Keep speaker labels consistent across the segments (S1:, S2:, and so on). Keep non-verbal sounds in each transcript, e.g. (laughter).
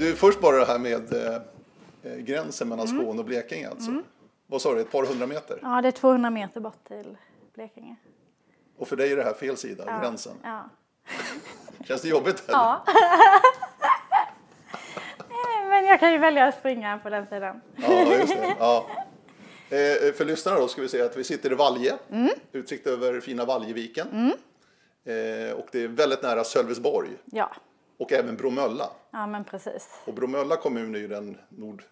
S1: Du, först bara det här med eh, eh, gränsen mellan Skåne och Blekinge alltså. Vad sa du, ett par hundra meter?
S2: Ja, det är 200 meter bort till Blekinge.
S1: Och för dig är det här fel sida, gränsen.
S2: Ja. (laughs)
S1: Känns det jobbigt? (laughs) Eller?
S2: ja. Eh, Men jag kan ju välja att springa på den sidan.
S1: Ja, just det. Ja. Eh, för lyssnarna då ska vi säga att vi sitter i Valje, utsikt över fina Valjeviken. Eh, och det är väldigt nära Sölvesborg
S2: Ja,
S1: och även Bromölla.
S2: ja men precis.
S1: Och Bromölla kommun är ju den nord...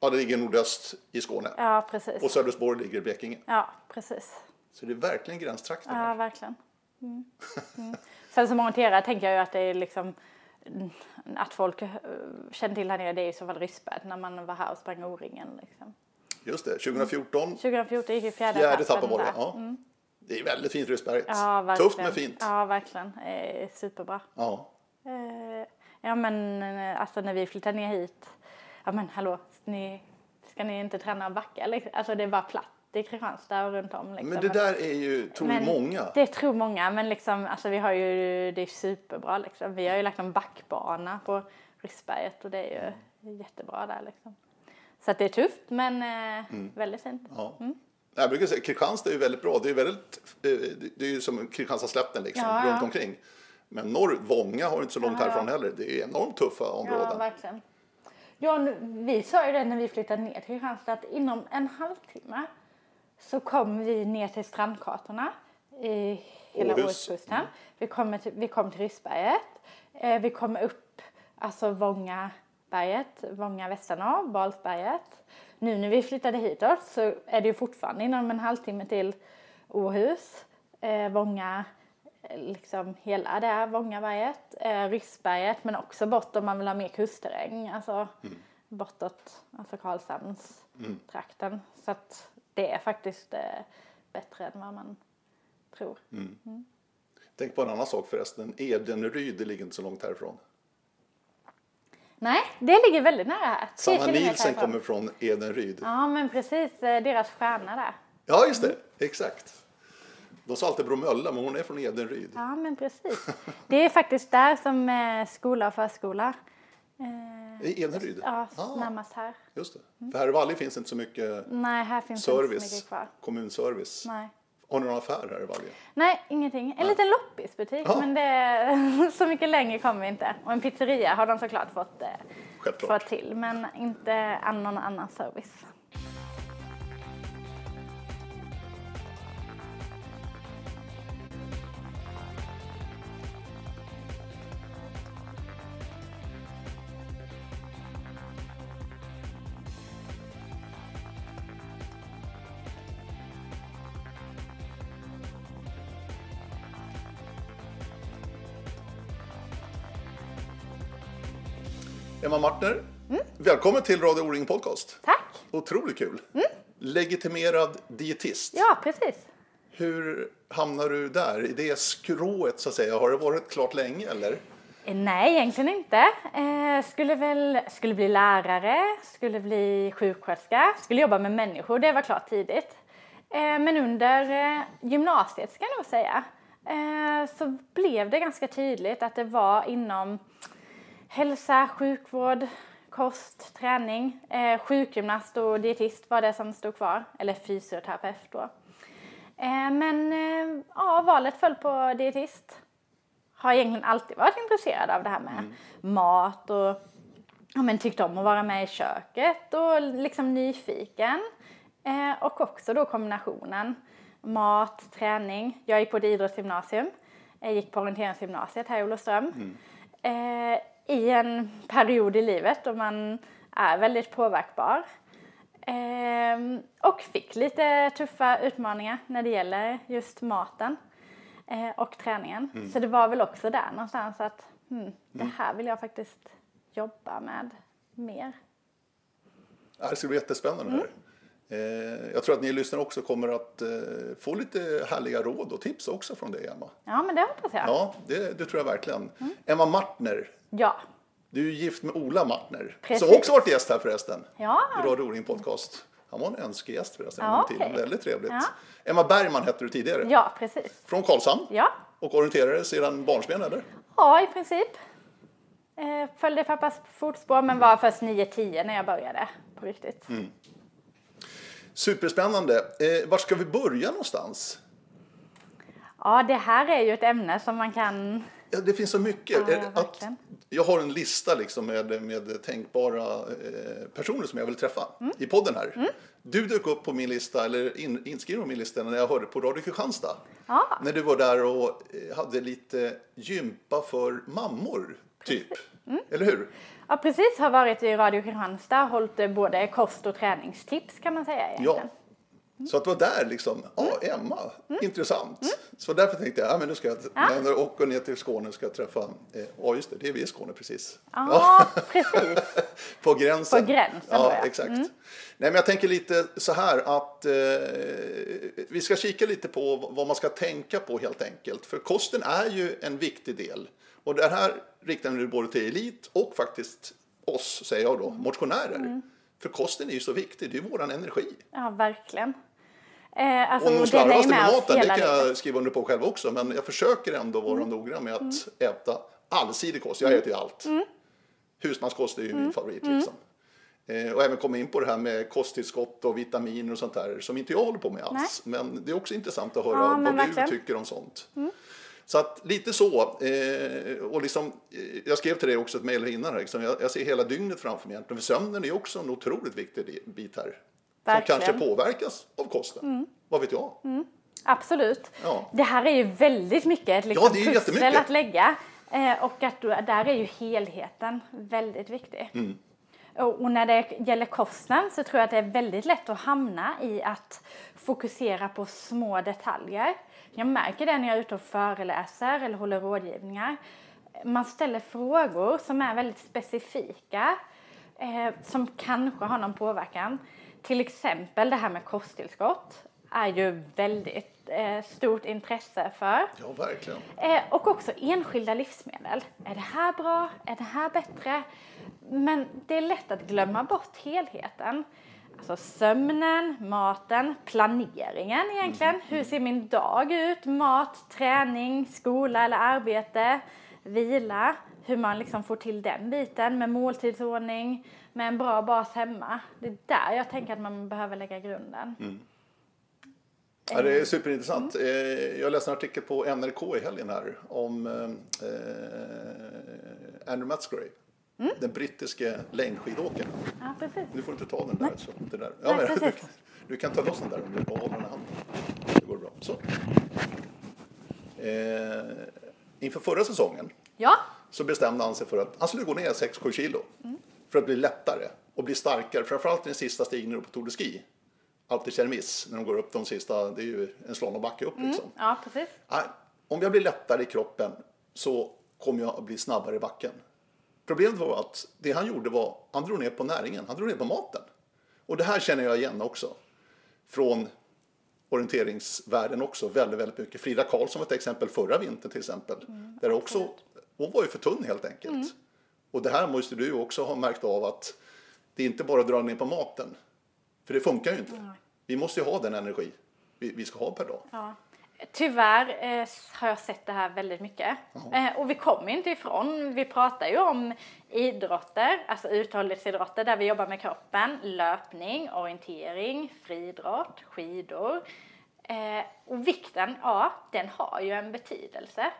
S1: Ja, det ligger nordöst i Skåne.
S2: Ja, precis.
S1: Och Sölvesborg ligger i Blekinge.
S2: Ja, precis.
S1: Så det är verkligen gränstrakter.
S2: Ja,
S1: här.
S2: verkligen. Mm. (laughs) Mm. Sen som orienterare tänker jag ju att det är liksom mm, att folk eh, känner till här nere, det är i så fall Ryssberg när man var här och sprang O-ringen. Liksom.
S1: Just det, 2014,
S2: 2014 gick vi fjärde,
S1: fjärde
S2: etappen
S1: var det. Ja. Det är väldigt fint Ryssberget.
S2: Ja.
S1: Tufft men fint.
S2: Ja, verkligen. Eh, superbra.
S1: Ja.
S2: Eh, ja, men eh, alltså när vi flyttade ner hit, ja men hallå, ni, ska ni inte träna backa? Liksom? Alltså det bara platt i Kristianstad och runt om. Liksom.
S1: Men det där är ju, tror
S2: Men
S1: många.
S2: Det tror många, men liksom, alltså vi har ju, det är superbra liksom. Vi har ju lagt en backbana på Ryssberget och det är ju jättebra där liksom. Så att det är tufft, men eh,
S1: Mm.
S2: väldigt fint.
S1: Ja. Jag brukar säga Kristianstad är ju väldigt bra. Det är, väldigt, eh, det är ju som Kristianstadsslätten liksom,
S2: Ja, ja.
S1: runt omkring. Men norr, Vånga har inte så långt
S2: Ja, ja.
S1: härifrån heller. Det är enormt tuffa
S2: Ja,
S1: områden.
S2: verkligen. Ja, vi sa ju det när vi flyttade ner till Kristianstad att inom en halvtimme så kom vi ner till strandkartorna i hela
S1: Åhus.
S2: Åhuskusten. Vi, kommer till, vi kom till Ryssberget. Eh, vi kom upp alltså Vångaberget, Vånga Västernorr, Balsberget. Nu när vi flyttade hitåt så är det ju fortfarande inom en halvtimme till Åhus, eh, Vånga, liksom hela där, Vångaberget, eh, Ryssberget men också bort om man vill ha mer kustterräng, alltså bortåt alltså Karlshamns trakten. Så att det är faktiskt eh, bättre än vad man tror.
S1: Tänk på en annan sak förresten. Edenryd, det ligger inte så långt härifrån.
S2: Nej, det ligger väldigt nära här.
S1: Sanna
S2: härifrån.
S1: kommer från Edenryd.
S2: Ja, men precis. eh, Deras stjärna där.
S1: Ja, just det. Exakt. De sa alltid Bromölla, men hon är från Edenryd.
S2: Ja, men precis. Det är faktiskt där som eh, skola och förskola. Eh,
S1: I Edenryd?
S2: ja,
S1: Ah,
S2: närmast här.
S1: just det. För här i Valje finns inte så mycket
S2: Nej, här finns inte så
S1: service,
S2: mycket kvar.
S1: kommunservice.
S2: Nej.
S1: Har ni någon affär här i Valje?
S2: Nej, ingenting. En liten loppisbutik,
S1: Ja.
S2: men det, (laughs) så mycket längre kommer vi inte. Och en pizzeria har de såklart fått, eh,
S1: Självklart.
S2: fått till, men inte någon annan service.
S1: Emma Martner,
S2: Mm.
S1: välkommen till Radio O-ring Podcast.
S2: Tack!
S1: Otroligt kul. Legitimerad dietist.
S2: Ja, precis.
S1: Hur hamnar du där, i det skrået så att säga? Har det varit klart länge eller?
S2: Eh, Nej, egentligen inte. Eh, skulle väl skulle bli lärare, skulle bli sjuksköterska, skulle jobba med människor, det var klart tidigt. Eh, men under eh, gymnasiet ska jag nog säga, eh, så blev det ganska tydligt att det var inom hälsa, sjukvård, kost, träning. Eh, sjukgymnast och dietist var det som stod kvar, eller fysioterapeut då. Eh, men eh, ja, valet föll på dietist har egentligen alltid varit intresserad av det här med mat och ja, men tyckt om att vara med i köket och liksom nyfiken. Eh, och också då kombinationen mat, träning. Jag gick på ett idrottsgymnasium. Jag gick på orienteringsgymnasiet här i Olofström. Eh, I en period i livet då man är väldigt påverkbar. Ehm, och fick lite tuffa utmaningar när det gäller just maten eh, och träningen. Så det var väl också där någonstans att hmm, det här vill jag faktiskt jobba med mer.
S1: Ja, Det ska bli jättespännande. Här. Eh, jag tror att ni lyssnare också kommer att eh, få lite härliga råd och tips också från dig, Emma.
S2: Ja, men det hoppas jag.
S1: Ja, det, det tror jag verkligen. Emma Martner,
S2: Ja.
S1: du är gift med Ola Martner,
S2: Precis.
S1: som också varit gäst här förresten.
S2: Ja.
S1: I Radio O-ring Podcast. Han var en önskegäst förresten en
S2: Ja,
S1: i tiden. Väldigt trevligt.
S2: Ja.
S1: Emma Bergman hette du tidigare.
S2: ja, precis.
S1: Från Karlshamn.
S2: Ja,
S1: Och orienterare sedan barnsben, eller?
S2: ja i princip. Eh, följde pappas fotspår men var först 9-10 när jag började på riktigt.
S1: Superspännande. Eh, var ska vi börja någonstans?
S2: Ja, det här är ju ett ämne som man kan...
S1: Ja, det finns så mycket.
S2: Ja,
S1: att jag har en lista liksom med, med tänkbara eh, personer som jag vill träffa
S2: Mm.
S1: i podden här. Du dök upp på min lista, eller in, inskriven på min lista när jag hörde på Radio Kristianstad.
S2: Ja.
S1: När du var där och eh, hade lite gympa för mammor, typ.
S2: Mm.
S1: Eller hur?
S2: Ja, precis. Har varit i Radio Kristianstad hållit eh, både kost och träningstips kan man säga
S1: Ja.
S2: egentligen.
S1: Så att det var där liksom, ja
S2: Mm.
S1: Emma, intressant. Så därför tänkte jag, ja men nu ska jag, jag åker ner till Skåne ska jag träffa, eh, ja just det, det är vi i Skåne precis.
S2: Ja, precis. (laughs)
S1: På gränsen.
S2: På gränsen
S1: ja,
S2: då, ja.
S1: exakt. Nej, men jag tänker lite så här att eh, vi ska kika lite på vad man ska tänka på helt enkelt. För kosten är ju en viktig del. Och det här riktar vi både till elit och faktiskt oss, säger jag då,
S2: Mm.
S1: motionärer. För kosten är ju så viktig, det är ju våran energi.
S2: Ja, verkligen. Eh, alltså,
S1: Och de med
S2: oss
S1: maten, det kan jag skriva under på själv också. Men jag försöker ändå vara noggrann med att äta allsidig kost. Jag äter ju allt. Husmanskost är ju min favorit. Liksom. Eh, och även komma in på det här med kosttillskott och vitaminer och sånt där som inte jag håller på med alls. Men det är också intressant att höra
S2: Ja,
S1: vad
S2: verkligen.
S1: du tycker om sånt. Så att lite så. Eh, och liksom, eh, jag skrev till dig också ett mejl innan. Här, liksom, jag, jag ser hela dygnet framför mig. egentligen. För sömnen är också en otroligt viktig bit här. Som
S2: Verkligen.
S1: kanske påverkas av kosten. Vad vet jag?
S2: Absolut.
S1: Ja.
S2: Det här är ju väldigt mycket ett liksom,
S1: Ja,
S2: pussel att lägga. Eh, och att då, där är ju helheten väldigt viktig.
S1: Mm.
S2: Och, och när det gäller kosten så tror jag att det är väldigt lätt att hamna i att fokusera på små detaljer. Jag märker det när jag är ute och föreläser eller håller rådgivningar. Man ställer frågor som är väldigt specifika eh, som kanske har någon påverkan. Till exempel det här med kosttillskott är ju väldigt eh, stort intresse för.
S1: Ja, verkligen.
S2: Eh, och också enskilda livsmedel. Är det här bra? Är det här bättre? Men det är lätt att glömma bort helheten. Alltså sömnen, maten, planeringen egentligen. Hur ser min dag ut? Mat, träning, skola eller arbete, vila. Hur man liksom får till den biten med måltidsordning, med en bra bas hemma. Det är där jag tänker att man behöver lägga grunden.
S1: Ja, det är superintressant. Eh, Jag läste en artikel på NRK i helgen här om eh, Andrew Matsgrave. Den brittiske längdskidåkaren.
S2: Ja, precis.
S1: Nu får du inte ta den där. Så, det där.
S2: Nej,
S1: men, du, du kan ta loss den där om du håller den i handen. Det går bra. Så. Eh, inför förra säsongen
S2: Ja,
S1: så bestämde han sig för att han skulle gå ner 6-7 kilo. För att bli lättare och bli starkare. Framförallt i den sista stigningen upp på Tour de Ski. Alpe Cermis, när de går upp de sista, det är ju en slalombacke upp liksom.
S2: ja precis.
S1: Om jag blir lättare i kroppen så kommer jag att bli snabbare i backen. Problemet var att det han gjorde var, han drog ner på näringen, han drog ner på maten. Och det här känner jag igen också. Från orienteringsvärlden också väldigt, väldigt mycket. Frida Karlsson var ett exempel förra vintern till exempel. där också, hon var ju för tunn helt enkelt. Och det här måste du också ha märkt av att det är inte bara att dra ner på maten. För det funkar ju inte. Vi måste ju ha den energi vi, vi ska ha per dag.
S2: Ja. Tyvärr eh, har jag sett det här väldigt mycket. Eh, och vi kommer inte ifrån, vi pratar ju om idrotter, alltså uthållighetsidrotter där vi jobbar med kroppen, löpning, orientering, friidrott, skidor. Eh, och vikten, ja, den har ju en betydelse.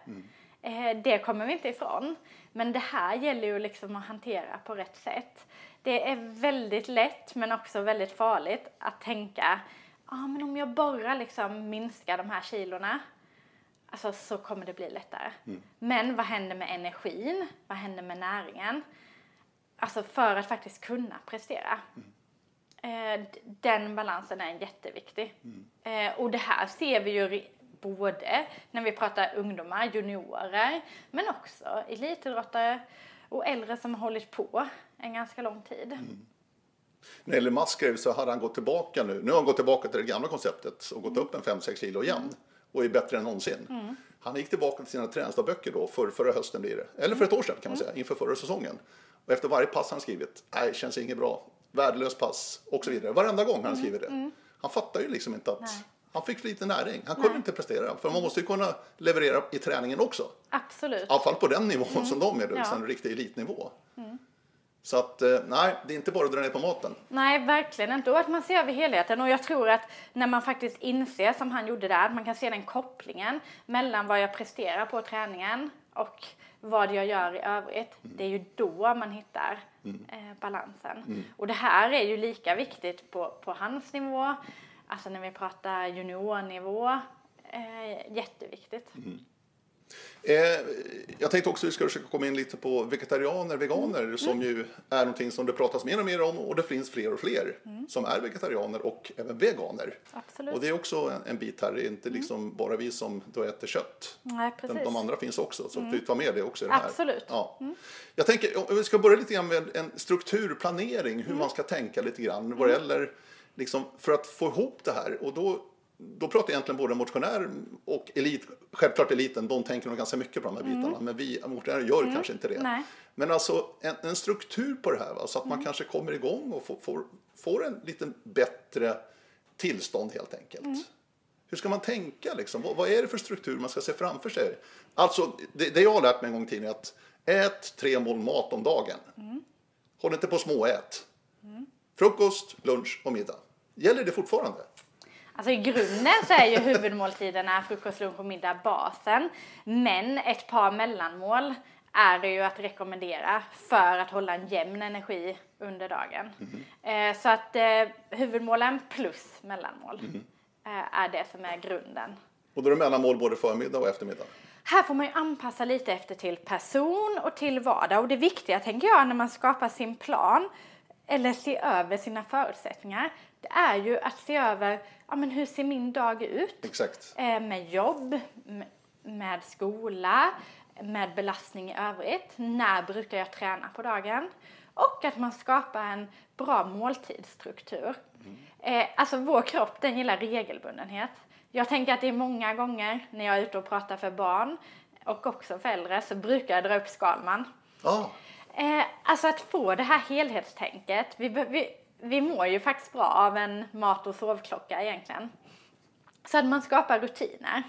S2: Eh, det kommer vi inte ifrån. Men det här gäller ju liksom att hantera på rätt sätt. Det är väldigt lätt men också väldigt farligt att tänka ja men om jag bara liksom minskar de här kilorna alltså, så kommer det bli lättare. Men vad händer med energin? Vad händer med näringen? Alltså för att faktiskt kunna prestera. Eh, d- den balansen är jätteviktig. Eh, och det här ser vi ju både när vi pratar ungdomar, juniorer, men också elitidrottare och äldre som har hållit på en ganska lång tid.
S1: När det gäller Musgrave så hade han gått tillbaka nu. Nu har han gått tillbaka till det gamla konceptet och gått upp en 5-6 kilo igen. Och är bättre än någonsin. Han gick tillbaka till sina träningsdagböcker då, för, förra hösten blir det. Eller för ett år sedan kan man säga, inför förra säsongen. Och efter varje pass han skrivit, nej, känns inget bra, värdelöst pass och så vidare. Varenda gång han skrivit det. Han fattar ju liksom inte att Han fick för lite näring. Han kunde inte prestera. För man måste ju kunna leverera i träningen också.
S2: Absolut.
S1: I alla fall på den nivån som de är,
S2: Ja.
S1: liksom en riktig elitnivå. Så att, eh, nej, det är inte bara att dra ner på maten.
S2: Nej, verkligen inte. Och att man ser över helheten. Och jag tror att när man faktiskt inser, som han gjorde där, att man kan se den kopplingen mellan vad jag presterar på träningen och vad jag gör i övrigt. Det är ju då man hittar eh, balansen. Och det här är ju lika viktigt på, på hans nivå, alltså när vi pratar juniornivå. Eh, jätteviktigt.
S1: Eh, jag tänkte också att vi ska försöka komma in lite på vegetarianer, veganer
S2: Mm.
S1: som ju är någonting som det pratas mer och mer om och det finns fler och fler som är vegetarianer och även veganer.
S2: Mm. Absolut. Mm.
S1: Och det är också en, en bit här, det är inte liksom bara vi som då äter kött.
S2: Nej,
S1: De,
S2: precis.
S1: de andra finns också, så vi tar med det också i det här.
S2: Absolut.
S1: Ja. Jag tänker, om vi ska börja lite grann med en strukturplanering, hur man ska tänka lite grann vad gäller liksom, för att få ihop det här. Och då, då pratar jag egentligen både motionär och elit. Självklart eliten, de tänker nog ganska mycket på de här bitarna, men vi motionärer gör kanske inte det.
S2: Nej.
S1: Men alltså en, en struktur på det här, va? så att man kanske kommer igång och får, får, får en lite bättre tillstånd helt enkelt. Hur ska man tänka liksom? Vad, vad är det för struktur man ska se framför sig? Alltså, det, det jag har lärt mig en gång i tiden är att ät tre mål mat om dagen. Håll inte på småät. Frukost, lunch och middag. Gäller det fortfarande?
S2: Alltså i grunden så är ju huvudmåltiderna frukost, lunch och middag basen. Men ett par mellanmål är det ju att rekommendera för att hålla en jämn energi under dagen. Eh, så att eh, huvudmålen plus mellanmål eh, är det som är grunden.
S1: Och då är det mellanmål både förmiddag och eftermiddag.
S2: Här får man ju anpassa lite efter till person och till vardag. Och det viktiga tänker jag när man skapar sin plan eller se över sina förutsättningar. Det är ju att se över, ja men hur ser min dag ut?
S1: Exakt.
S2: Eh, med jobb, med skola, med belastning i övrigt. När brukar jag träna på dagen? Och att man skapar en bra måltidsstruktur. Eh, alltså vår kropp den gillar regelbundenhet. Jag tänker att det är många gånger när jag är ute och pratar för barn och också för äldre så brukar jag dra upp Skalman.
S1: Ja,
S2: Eh, alltså att få det här helhetstänket. Vi, vi, vi mår ju faktiskt bra av en mat och sovklocka egentligen. Så att man skapar rutiner.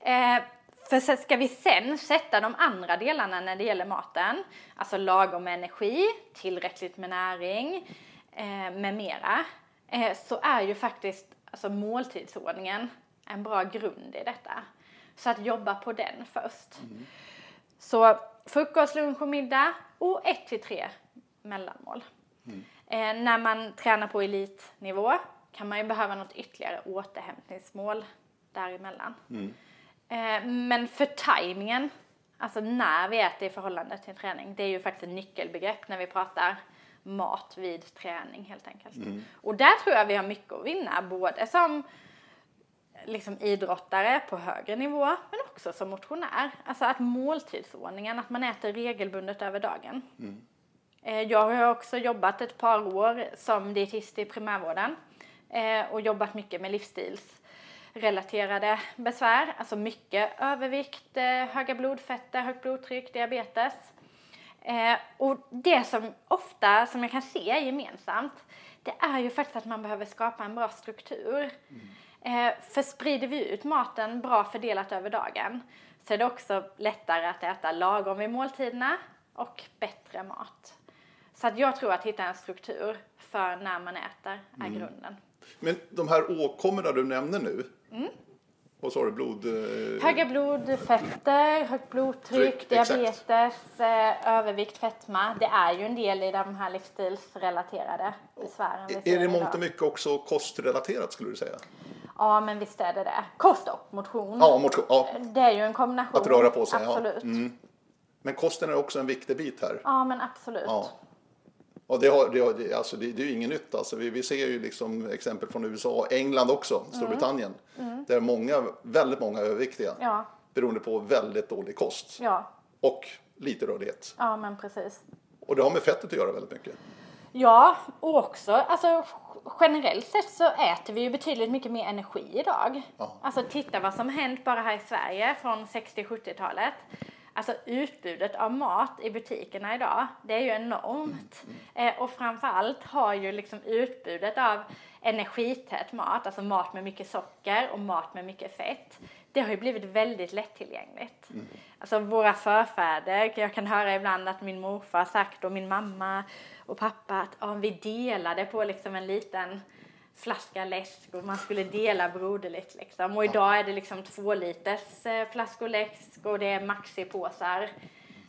S2: Eh, för så ska vi sen sätta de andra delarna när det gäller maten, alltså lagom med energi, tillräckligt med näring eh, med mera, eh, så är ju faktiskt alltså måltidsordningen en bra grund i detta. Så att jobba på den först. Så frukost, lunch och middag och ett till tre mellanmål. Eh, när man tränar på elitnivå kan man ju behöva något ytterligare återhämtningsmål däremellan. Eh, men för tajmingen, alltså när vi äter i förhållande till träning, det är ju faktiskt ett nyckelbegrepp när vi pratar mat vid träning helt enkelt. Och där tror jag vi har mycket att vinna, både som liksom idrottare på högre nivå, men också som motionär. Alltså att måltidsordningen, att man äter regelbundet över dagen. Eh, Jag har också jobbat ett par år som dietist i primärvården eh, och jobbat mycket med livsstilsrelaterade besvär, alltså mycket övervikt, eh, höga blodfetter, högt blodtryck, diabetes. Eh, och det som ofta, som jag kan se gemensamt, det är ju faktiskt att man behöver skapa en bra struktur. Eh, för sprider vi ut maten bra fördelat över dagen så är det också lättare att äta lagom vid måltiderna och bättre mat. Så att jag tror att hitta en struktur för när man äter är grunden.
S1: men de här åkommorna du nämner nu. Vad sa du, blod... eh,
S2: Höga blodfetter, högt blodtryck,
S1: Tryck, exakt.
S2: diabetes, eh, övervikt, fetma. Det är ju en del i de här livsstilsrelaterade besvären
S1: Är det mångt
S2: idag.
S1: och mycket också kostrelaterat skulle du säga?
S2: Ja, men visst är det det. Kost och motion.
S1: Ja, motion, ja.
S2: Det är ju en kombination.
S1: Att röra på sig, ja.
S2: Absolut.
S1: Men kosten är också en viktig bit här.
S2: Ja, men absolut.
S1: Ja. Och det, har, det, har, alltså det, det är ju inget nytt. Alltså vi, vi ser ju liksom exempel från USA, England också, Storbritannien. Där många, väldigt många är överviktiga.
S2: Mm. Ja,
S1: Beroende på väldigt dålig kost.
S2: ja,
S1: Och lite rörlighet.
S2: ja, men precis.
S1: Och det har med fettet att göra väldigt mycket.
S2: Ja, och också alltså, generellt sett så äter vi ju betydligt mycket mer energi idag.
S1: Ja.
S2: Alltså titta vad som hänt bara här i Sverige från 60-70-talet. Alltså utbudet av mat i butikerna idag, det är ju enormt. Eh, och framförallt har ju liksom utbudet av energität mat, alltså mat med mycket socker och mat med mycket fett, det har ju blivit väldigt lättillgängligt. Mm. Alltså våra förfäder, jag kan höra ibland att min morfar sagt och min mamma och pappa att om vi delade på liksom en liten flaska läsk och man skulle dela broderligt liksom. Och idag är det liksom två liters eh, flaskor läsk och det är maxipåsar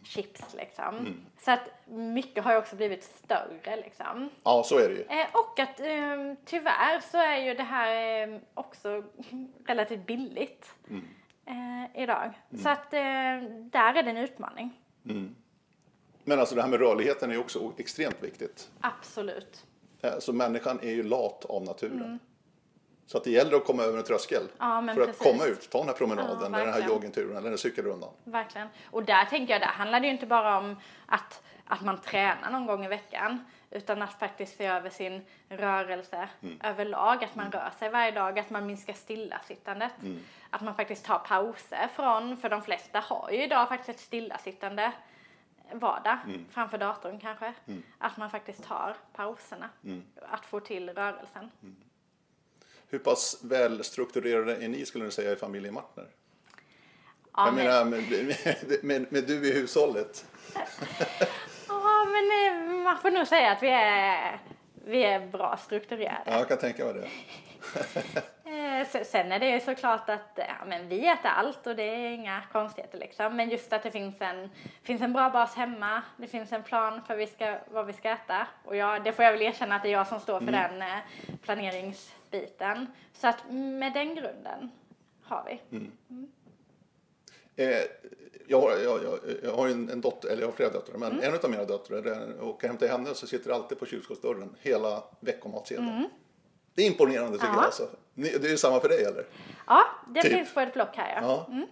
S2: chips liksom. Mm. Så att mycket har ju också blivit större liksom.
S1: Ja, så är det ju.
S2: Eh, och att eh, tyvärr så är ju det här eh, också (laughs) relativt billigt mm. Eh, idag. Mm. Så att eh, där är det en utmaning.
S1: Mm. Men alltså det här med rörligheten är ju också extremt viktigt.
S2: Absolut.
S1: Eh, så människan är ju lat av naturen. Mm. Så att det gäller att komma över en tröskel
S2: ja,
S1: för att komma ut, ta den här promenaden, ja, eller den här joggingturen eller den här cykelrundan.
S2: Verkligen. Och där tänker jag, där handlar det ju inte bara om att, att man tränar någon gång i veckan utan att faktiskt se över sin rörelse mm. överlag, att man mm. rör sig varje dag, att man minskar stillasittandet. Mm. Att man faktiskt tar pauser från, för de flesta har ju idag faktiskt ett stillasittande vardag mm. framför datorn kanske. Mm. Att man faktiskt tar pauserna. Mm. Att få till rörelsen. Mm.
S1: Hur pass välstrukturerade är ni skulle ni säga i familjen Martner? Ja, Jag men... menar med, med, med, med, du i hushållet. (laughs)
S2: ja men eh, man får nog säga att vi är, vi är bra strukturerade.
S1: Ja jag kan tänka mig det. (laughs)
S2: Eh, sen är det ju såklart att ja, men vi äter allt och det är inga konstigheter liksom. Men just att det finns en, finns en bra bas hemma, det finns en plan för vi ska, vad vi ska äta. Och jag, det får jag väl erkänna att det är jag som står för mm. den eh, planeringsbiten. Så att med den grunden har vi. Mm. Mm.
S1: Eh, jag, har, jag, jag, jag har en, en, dotter, eller jag har flera döttrar, men mm. en av mina döttrar, och hem till henne så sitter alltid på kylskåpsdörren hela veckomatsedeln. Det är imponerande tycker ja. jag. Alltså. Det är samma för dig eller?
S2: Ja, det typ. finns på ett block här. Ja. ja. Mm.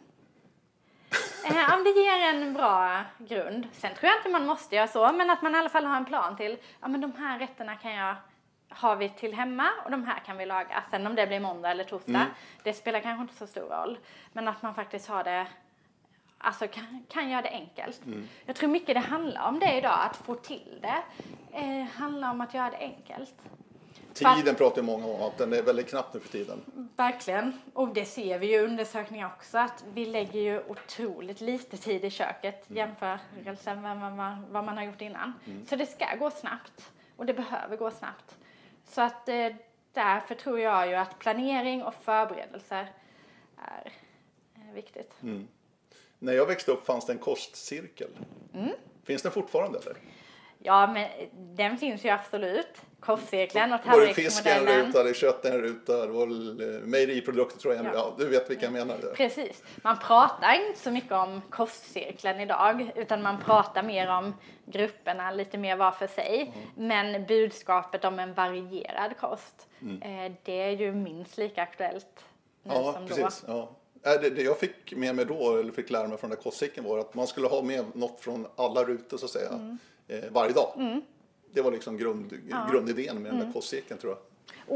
S2: eh, det ger en bra grund. Sen tror jag inte man måste göra så, men att man i alla fall har en plan till. Ja, men de här rätterna kan jag har vi till hemma och de här kan vi laga. Sen om det blir måndag eller torsdag, mm. det spelar kanske inte så stor roll. Men att man faktiskt har det, alltså kan, kan göra det enkelt. Mm. Jag tror mycket det handlar om det idag, att få till det. Eh, handlar om att göra det enkelt.
S1: Tiden pratar många om, att den är väldigt knapp nu för tiden.
S2: Verkligen. Och det ser vi ju i undersökningar också, att vi lägger ju otroligt lite tid i köket mm. jämförelse med vad man, vad man har gjort innan. Mm. Så det ska gå snabbt. Och det behöver gå snabbt. Så att eh, därför tror jag ju att planering och förberedelser är eh, viktigt. Mm.
S1: När jag växte upp fanns det en kostcirkel. Mm. Finns den fortfarande eller?
S2: Ja, men den finns ju absolut. Kostcirkeln och
S1: tallriksmodellen. Var det fisken en ruta, det kött en ruta, det var eh, mejeriprodukter tror jag. Ja. ja. du vet vilka jag menar.
S2: Precis. Man pratar inte så mycket om kostcirkeln idag, utan man pratar mer om grupperna lite mer var för sig. Mm. Men budskapet om en varierad kost, mm. Eh, det är ju minst lika aktuellt nu ja, som precis. då.
S1: Ja. Det, det jag fick med mig då, eller fick lära mig från den där kostcirkeln var att man skulle ha med något från alla rutor så att säga. Mm eh, varje dag. Mm. Det var liksom grund, ja. grundidén med den där mm. kostcirkeln tror jag.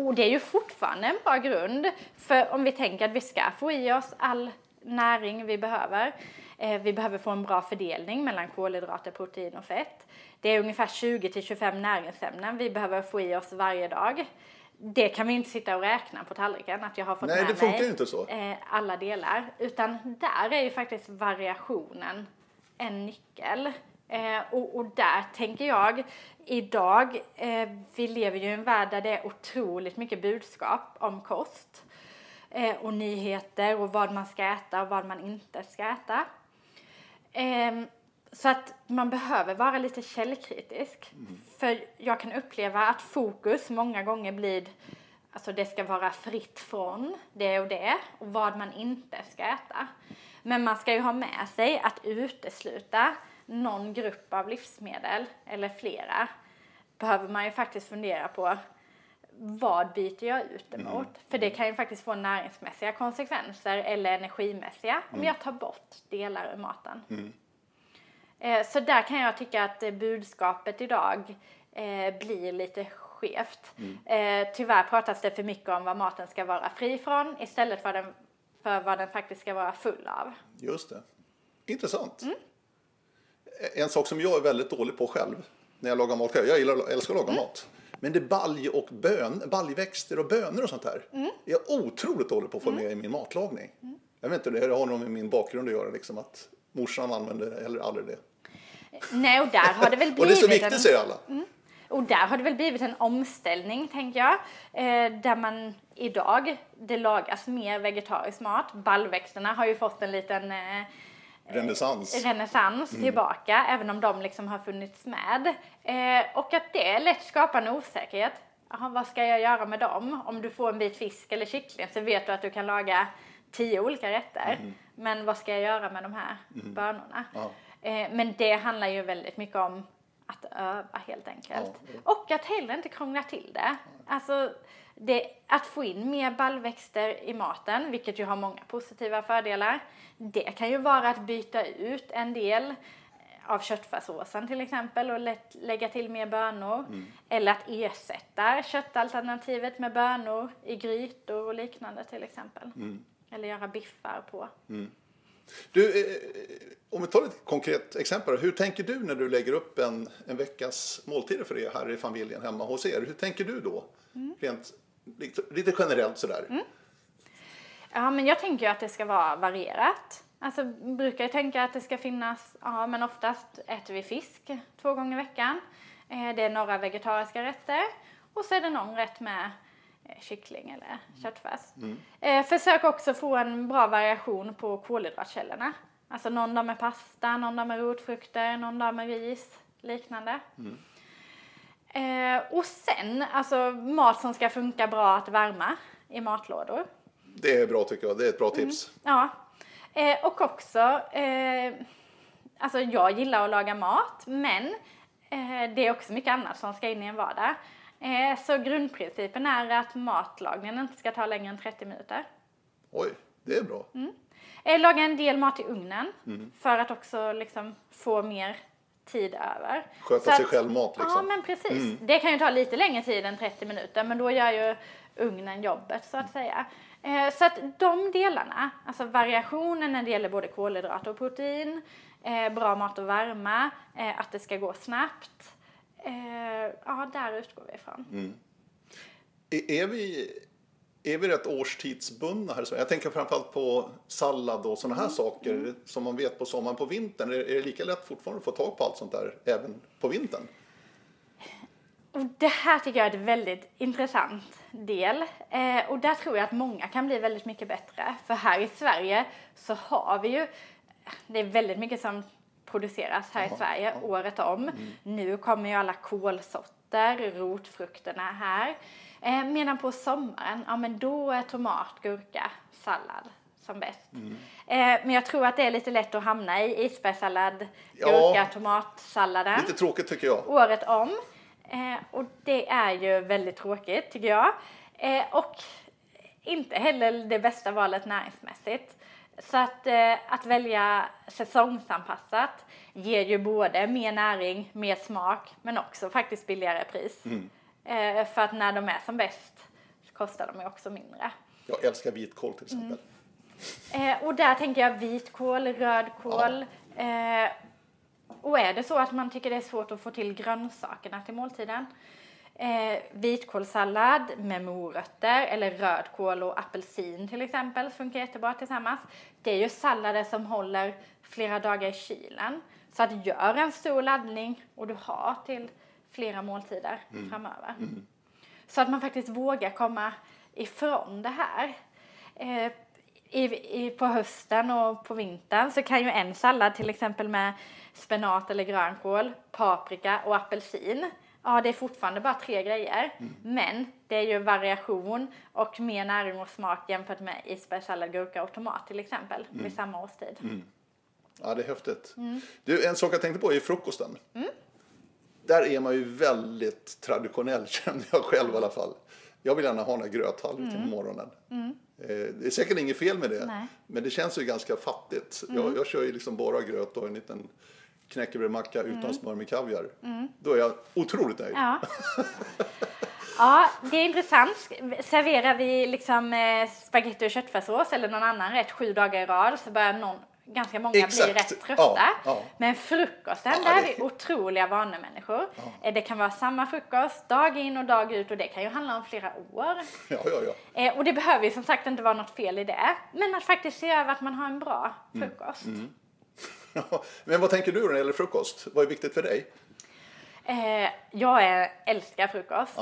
S2: Och det är ju fortfarande en bra grund. För om vi tänker att vi ska få i oss all näring vi behöver. Eh, vi behöver få en bra fördelning mellan kolhydrater, protein och fett. Det är ungefär 20 till 25 näringsämnen vi behöver få i oss varje dag. Det kan vi inte sitta och räkna på tallriken att jag har fått
S1: Nej,
S2: med
S1: mig inte så.
S2: Eh, alla delar. Utan där är ju faktiskt variationen en nyckel. Eh, och, och, där tänker jag, idag, eh, vi lever ju i en värld där det är otroligt mycket budskap om kost eh, och nyheter och vad man ska äta och vad man inte ska äta. Ehm, så att man behöver vara lite källkritisk. Mm. För jag kan uppleva att fokus många gånger blir Alltså det ska vara fritt från det och det och vad man inte ska äta. Men man ska ju ha med sig att utesluta någon grupp av livsmedel eller flera behöver man ju faktiskt fundera på vad byter jag ut emot? Mm. För det kan ju faktiskt få näringsmässiga konsekvenser eller energimässiga mm. om jag tar bort delar ur maten. Mm. Eh, så där kan jag tycka att budskapet idag eh, blir lite skevt. Mm. Eh, tyvärr pratas det för mycket om vad maten ska vara fri från istället för, den, för vad den faktiskt ska vara full av.
S1: Just det. Intressant. Mm. en sak som jag är väldigt dålig på själv när jag lagar mat. Jag gillar, älskar att laga mat. Men det är balj och bön, baljväxter och bönor och sånt där. Jag är otroligt dålig på att få med i min matlagning. Jag vet inte, det har nog med min bakgrund att göra. Liksom, att morsan använder heller aldrig det.
S2: Nej, och där har det väl blivit (laughs)
S1: Och det är så
S2: en...
S1: viktigt säger alla.
S2: Och där har det väl blivit en omställning, tänker jag. Eh, där man idag, det lagas mer vegetarisk mat. Baljväxterna har ju fått en liten eh,
S1: Renässans.
S2: renässans tillbaka, även om de liksom har funnits med. Eh, och att det lätt skapar en osäkerhet. Aha, vad ska jag göra med dem? Om du får en bit fisk eller kyckling så vet du att du kan laga tio olika rätter. Men vad ska jag göra med de här bönorna?
S1: Ja.
S2: Eh, men det handlar ju väldigt mycket om att öva helt enkelt.
S1: Ja,
S2: Och att heller inte krångla till det. Alltså, det, att få in mer baljväxter i maten, vilket ju har många positiva fördelar. Det kan ju vara att byta ut en del av köttfärssåsen till exempel och lätt lägga till mer bönor. Eller att ersätta köttalternativet med bönor i grytor och liknande till exempel. Eller göra biffar på.
S1: Du, eh, om vi tar ett konkret exempel. Hur tänker du när du lägger upp en, en veckas måltider för er här i familjen hemma hos er? Hur tänker du då? Rent lite, lite generellt sådär.
S2: Ja, men jag tänker ju att det ska vara varierat. Alltså brukar jag tänka att det ska finnas, ja men oftast äter vi fisk två gånger i veckan. Eh, det är några vegetariska rätter och så är det någon rätt med eh, kyckling eller köttfärs. Eh, försök också få en bra variation på kolhydratkällorna. Alltså någon dag med pasta, någon dag med rotfrukter, någon dag med ris, liknande. Eh, och sen, alltså mat som ska funka bra att värma i matlådor.
S1: Det är bra tycker jag. Det är ett bra tips.
S2: Ja. Eh, och också, eh, alltså jag gillar att laga mat, men eh, det är också mycket annat som ska in i en vardag. Eh, så grundprincipen är att matlagningen inte ska ta längre än 30 minuter.
S1: Oj, det är bra.
S2: Eh, laga en del mat i ugnen för att också liksom få mer tid över.
S1: Sköta
S2: Så
S1: sig
S2: att-
S1: själv mat
S2: Ja,
S1: liksom.
S2: men precis. Det kan ju ta lite längre tid än 30 minuter, men då gör ju ugnen jobbet så att säga. Eh, så att de delarna, alltså variationen när det gäller både kolhydrater och protein, eh, bra mat att värma, eh, att det ska gå snabbt. Ja, där utgår vi ifrån.
S1: Är, är, vi, är vi rätt årstidsbundna här i Sverige? Jag tänker framförallt på sallad och sådana här saker som man vet på sommaren. På vintern, är, är det lika lätt fortfarande att få tag på allt sånt där även på vintern?
S2: Och det här tycker jag är ett väldigt intressant del. Eh, och där tror jag att många kan bli väldigt mycket bättre. För här i Sverige så har vi ju, det är väldigt mycket som produceras här i Sverige året om. Nu kommer ju alla kolsorter, rotfrukterna här. Eh, medan på sommaren, ja men då är tomat, gurka, sallad som bäst. Eh, men jag tror att det är lite lätt att hamna i isbergssallad,
S1: Ja.
S2: gurka, tomatsalladen
S1: Lite tråkigt tycker jag.
S2: året om. Eh, och det är ju väldigt tråkigt tycker jag. Eh, och inte heller det bästa valet näringsmässigt. Så att, eh, att välja säsongsanpassat ger ju både mer näring, mer smak men också faktiskt billigare pris. Eh, för att när de är som bäst så kostar de ju också mindre.
S1: Jag älskar vitkål till exempel.
S2: Eh, och där tänker jag vitkål, rödkål. Eh, och är det så att man tycker det är svårt att få till grönsakerna till måltiden. Eh, vitkålssallad med morötter eller rödkål och apelsin till exempel funkar jättebra tillsammans. Det är ju sallader som håller flera dagar i kylen. Så att gör en stor laddning och du har till flera måltider framöver. Så att man faktiskt vågar komma ifrån det här. Eh, i, i, på hösten och på vintern så kan ju en sallad till exempel med spenat eller grönkål, paprika och apelsin. Ja, det är fortfarande bara tre grejer. Men det är ju variation och mer näring och smak jämfört med isbergssallad, gurka och tomat till exempel vid samma årstid.
S1: Ja, det är häftigt. Du, en sak jag tänkte på är frukosten. Där är man ju väldigt traditionell (laughs) känner jag själv i alla fall. Jag vill gärna ha en gröthalvor till morgonen. Eh, Det är säkert inget fel med det.
S2: Nej.
S1: Men det känns ju ganska fattigt. Jag, jag kör ju liksom bara gröt och en liten knäckebrödmacka utan smör med kaviar. Då är jag otroligt nöjd.
S2: Ja. (laughs) ja, det är intressant. Serverar vi liksom eh, spagetti och köttfärssås eller någon annan rätt sju dagar i rad så börjar någon ganska många blir
S1: Exakt.
S2: rätt trötta.
S1: Ja, ja.
S2: Men frukosten,
S1: Ja,
S2: där är vi otroliga vanemänniskor. Eh, Det kan vara samma frukost dag in och dag ut och det kan ju handla om flera år.
S1: Ja, ja, ja.
S2: Eh, och det behöver ju som sagt inte vara något fel i det. Men att faktiskt se över att man har en bra
S1: Mm.
S2: frukost. (laughs)
S1: Men vad tänker du när det gäller frukost? Vad är viktigt för dig?
S2: Eh, jag älskar frukost.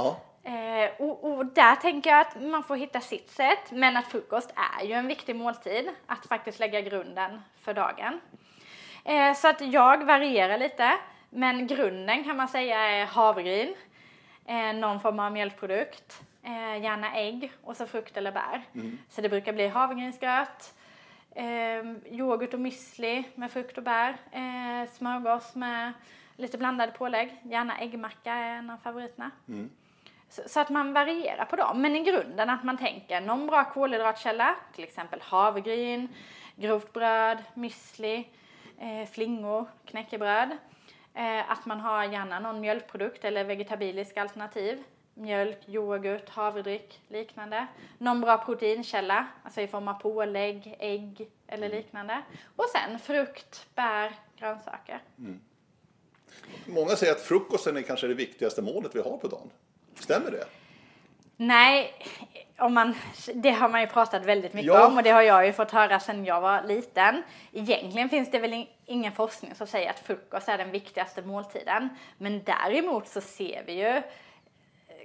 S2: Eh, och, och där tänker jag att man får hitta sitt sätt. Men att frukost är ju en viktig måltid. Att faktiskt lägga grunden för dagen. Eh, så att jag varierar lite. Men grunden kan man säga är havregryn. Eh, någon form av mjölkprodukt. Eh, gärna ägg och så frukt eller bär. Så det brukar bli havregrynsgröt. Eh, yoghurt och müsli med frukt och bär. Eh, smörgås med lite blandade pålägg. Gärna äggmacka är en av favoriterna. Så, så att man varierar på dem. Men i grunden att man tänker någon bra kolhydratkälla, till exempel havregryn, grovt bröd, müsli, eh, flingor, knäckebröd. Eh, att man har gärna någon mjölkprodukt eller vegetabilisk alternativ. Mjölk, yoghurt, havredryck, liknande. Någon bra proteinkälla, alltså i form av pålägg, ägg eller liknande. Och sen frukt, bär, grönsaker.
S1: Många säger att frukosten är kanske det viktigaste målet vi har på dagen. Stämmer det?
S2: Nej, om man, det har man ju pratat väldigt mycket
S1: Ja.
S2: om och det har jag ju fått höra sedan jag var liten. Egentligen finns det väl in- ingen forskning som säger att frukost är den viktigaste måltiden. Men däremot så ser vi ju,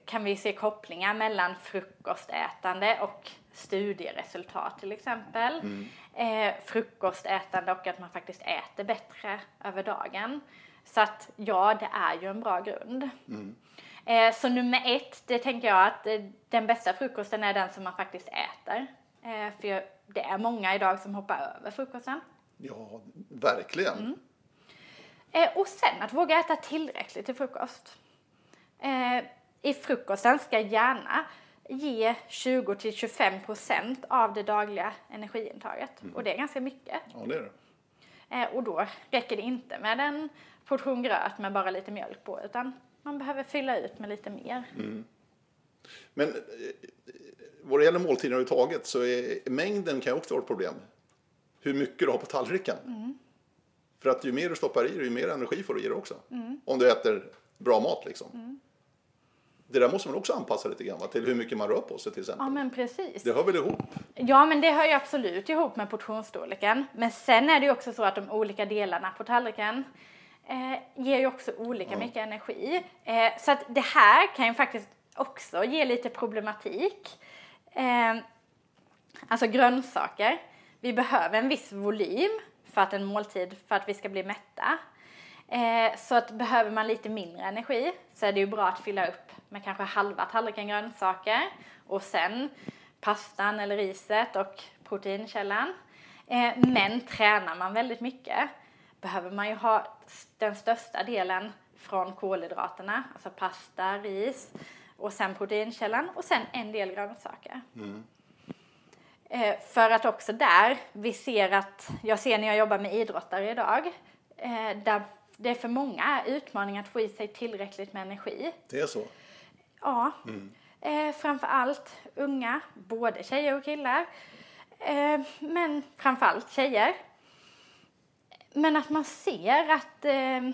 S2: kan vi se kopplingar mellan frukostätande och studieresultat till exempel. Eh, frukostätande och att man faktiskt äter bättre över dagen. Så att ja, det är ju en bra grund. Eh, så nummer ett, det tänker jag att eh, den bästa frukosten är den som man faktiskt äter. Eh, för jag- det är många idag som hoppar över frukosten.
S1: Ja, verkligen.
S2: Eh, och sen att våga äta tillräckligt till frukost. Eh, I frukosten ska gärna ge 20-25% av det dagliga energiintaget. Och det är ganska mycket.
S1: Ja, det är det.
S2: Eh, och då räcker det inte med en portion gröt med bara lite mjölk på utan man behöver fylla ut med lite mer.
S1: Men eh, vad det gäller måltiden överhuvudtaget så är mängden kan också vara ett problem. Hur mycket du har på tallriken. För att ju mer du stoppar i dig, ju mer energi får du i dig också. Om du äter bra mat liksom. Det där måste man också anpassa lite grann va, till hur mycket man rör på sig till exempel.
S2: Ja men precis.
S1: Det hör väl ihop?
S2: Ja, men det hör ju absolut ihop med portionsstorleken. Men sen är det ju också så att de olika delarna på tallriken eh, ger ju också olika mycket energi. Eh, så att det här kan ju faktiskt också ge lite problematik. Eh, alltså grönsaker. Vi behöver en viss volym för att en måltid, för att vi ska bli mätta. Eh, så att behöver man lite mindre energi så är det ju bra att fylla upp med kanske halva tallriken grönsaker och sen pastan eller riset och proteinkällan. Eh, men tränar man väldigt mycket behöver man ju ha den största delen från kolhydraterna, alltså pasta, ris och sen proteinkällan och sen en del grönsaker. Eh, för att också där, vi ser att, jag ser när jag jobbar med idrottare idag, eh, där det är för många utmaningar att få i sig tillräckligt med energi.
S1: Det är så.
S2: Ja, eh, framför allt unga, både tjejer och killar. Eh, men framför allt tjejer. Men att man ser att eh,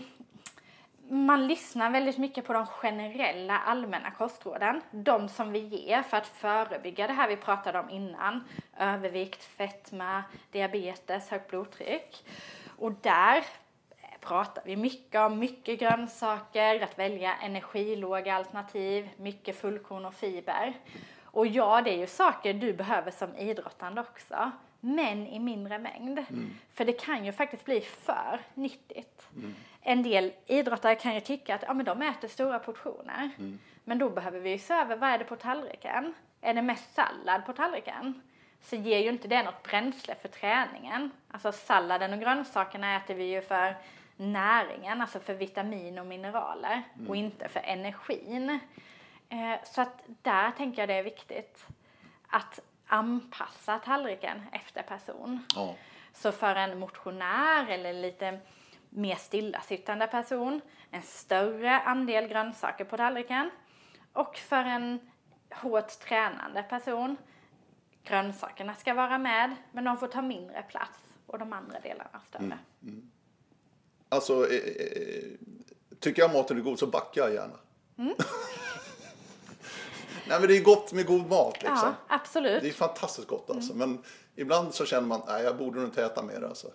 S2: man lyssnar väldigt mycket på de generella allmänna kostråden. De som vi ger för att förebygga det här vi pratade om innan. Övervikt, fetma, diabetes, högt blodtryck. Och där pratar vi mycket om mycket grönsaker, att välja energilåga alternativ, mycket fullkorn och fiber. Och ja, det är ju saker du behöver som idrottande också, men i mindre mängd. För det kan ju faktiskt bli för nyttigt. En del idrottare kan ju tycka att ja, men de äter stora portioner. Men då behöver vi ju se över vad är det på tallriken? Är det mest sallad på tallriken? så ger ju inte det något bränsle för träningen. Alltså salladen och grönsakerna äter vi ju för näringen, alltså för vitamin och mineraler och inte för energin. Eh, så att där tänker jag det är viktigt att anpassa tallriken efter person.
S1: Ja.
S2: Så för en motionär eller lite mer stillasittande person, en större andel grönsaker på tallriken. Och för en hårt tränande person, grönsakerna ska vara med, men de får ta mindre plats. och de andra delarna större.
S1: Alltså, eh, eh, tycker jag maten är god så backar jag gärna.
S2: Mm. (laughs)
S1: Nej men det är gott med god mat liksom.
S2: Ja, absolut.
S1: Det är fantastiskt gott
S2: Mm.
S1: alltså. Men ibland så känner man, nej jag borde nog inte äta mer alltså.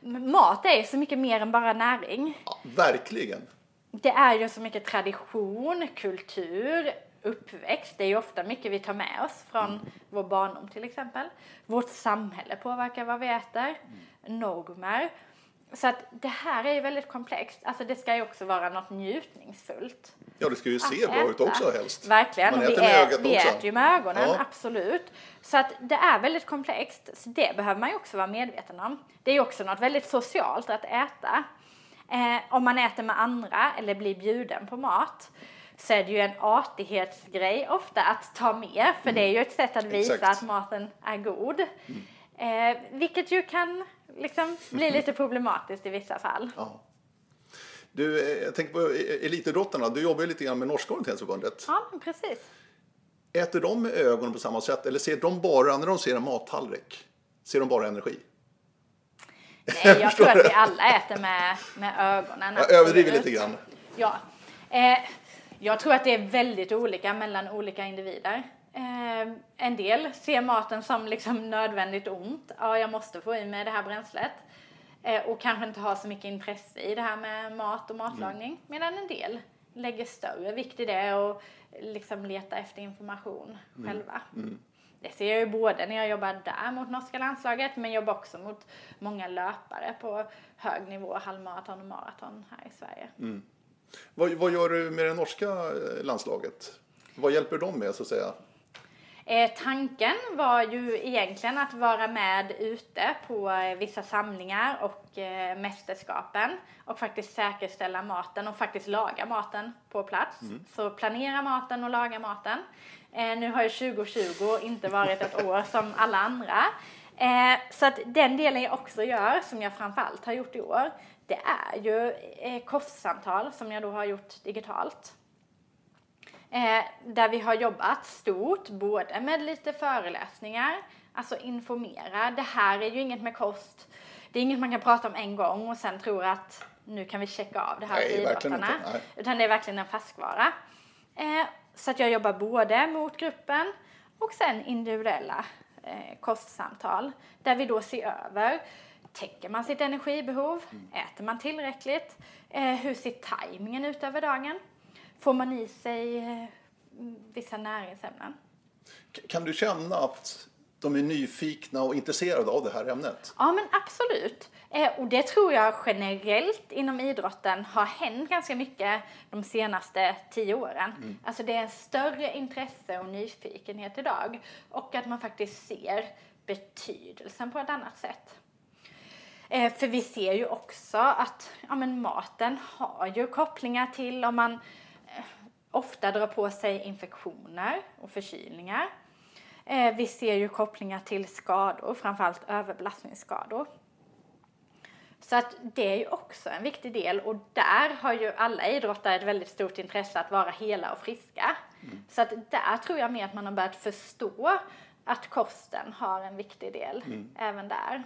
S2: Men Mat är så mycket mer än bara näring.
S1: Ja, verkligen.
S2: Det är ju så mycket tradition, kultur, uppväxt. Det är ju ofta mycket vi tar med oss från vår barndom till exempel. Vårt samhälle påverkar vad vi äter, normer. Så att det här är ju väldigt komplext. Alltså det ska ju också vara något njutningsfullt.
S1: Ja det ska ju se bra ut också helst.
S2: Verkligen,
S1: Man
S2: och vi,
S1: äter med
S2: ä-
S1: ögat
S2: vi
S1: också.
S2: äter ju med ögonen,
S1: Ja.
S2: absolut. Så att det är väldigt komplext, så det behöver man ju också vara medveten om. Det är ju också något väldigt socialt att äta. Eh, om man äter med andra eller blir bjuden på mat så är det ju en artighetsgrej ofta att ta med, för det är ju ett sätt att visa
S1: Exakt.
S2: att maten är god. Eh, vilket ju kan liksom bli lite problematiskt i vissa fall.
S1: Ja. Du, eh, jag tänker på eh, elitidrottarna. Du jobbar ju lite grann med Norska orienteringsförbundet.
S2: Ja, precis.
S1: Äter de med ögonen på samma sätt eller ser de bara, när de ser en mattallrik, ser de bara energi?
S2: Nej, jag (laughs) tror att vi alla äter med, med ögonen.
S1: Jag överdriver lite grann.
S2: Ja. Eh, jag tror att det är väldigt olika mellan olika individer. Eh, en del ser maten som liksom nödvändigt ont. Ja, jag måste få i mig det här bränslet. Eh, och kanske inte har så mycket intresse i det här med mat och matlagning. Medan en del lägger större vikt i det och liksom letar efter information själva. Det ser jag ju både när jag jobbar där mot norska landslaget men jobbar också mot många löpare på hög nivå, halvmaraton och maraton här i Sverige.
S1: Vad, vad gör du med det norska eh, landslaget? Vad hjälper de med så att säga?
S2: Eh, tanken var ju egentligen att vara med ute på eh, vissa samlingar och eh, mästerskapen och faktiskt säkerställa maten och faktiskt laga maten på plats. Så planera maten och laga maten. Eh, nu har ju 2020 inte varit ett år som alla andra. Eh, så att den delen jag också gör, som jag framförallt har gjort i år, det är ju eh, kostsamtal som jag då har gjort digitalt. Eh, där vi har jobbat stort, både med lite föreläsningar, alltså informera. Det här är ju inget med kost, det är inget man kan prata om en gång och sen tror att nu kan vi checka av det här
S1: Nej,
S2: idrottarna. Utan det är verkligen en färskvara. Eh, så att jag jobbar både mot gruppen och sen individuella eh, kostsamtal där vi då ser över Täcker man sitt energibehov? Äter man tillräckligt? Eh, hur ser tajmingen ut över dagen? Får man i sig eh, vissa näringsämnen?
S1: Kan du känna att de är nyfikna och intresserade av det här ämnet?
S2: Ja, men absolut. Eh, och det tror jag generellt inom idrotten har hänt ganska mycket de senaste tio åren. Alltså det är större intresse och nyfikenhet idag. Och att man faktiskt ser betydelsen på ett annat sätt. Eh, för vi ser ju också att ja, men maten har ju kopplingar till om man ofta drar på sig infektioner och förkylningar. Eh, vi ser ju kopplingar till skador, framförallt överbelastningsskador. Så att det är ju också en viktig del och där har ju alla idrottare ett väldigt stort intresse att vara hela och friska. Så att där tror jag mer att man har börjat förstå att kosten har en viktig del även där.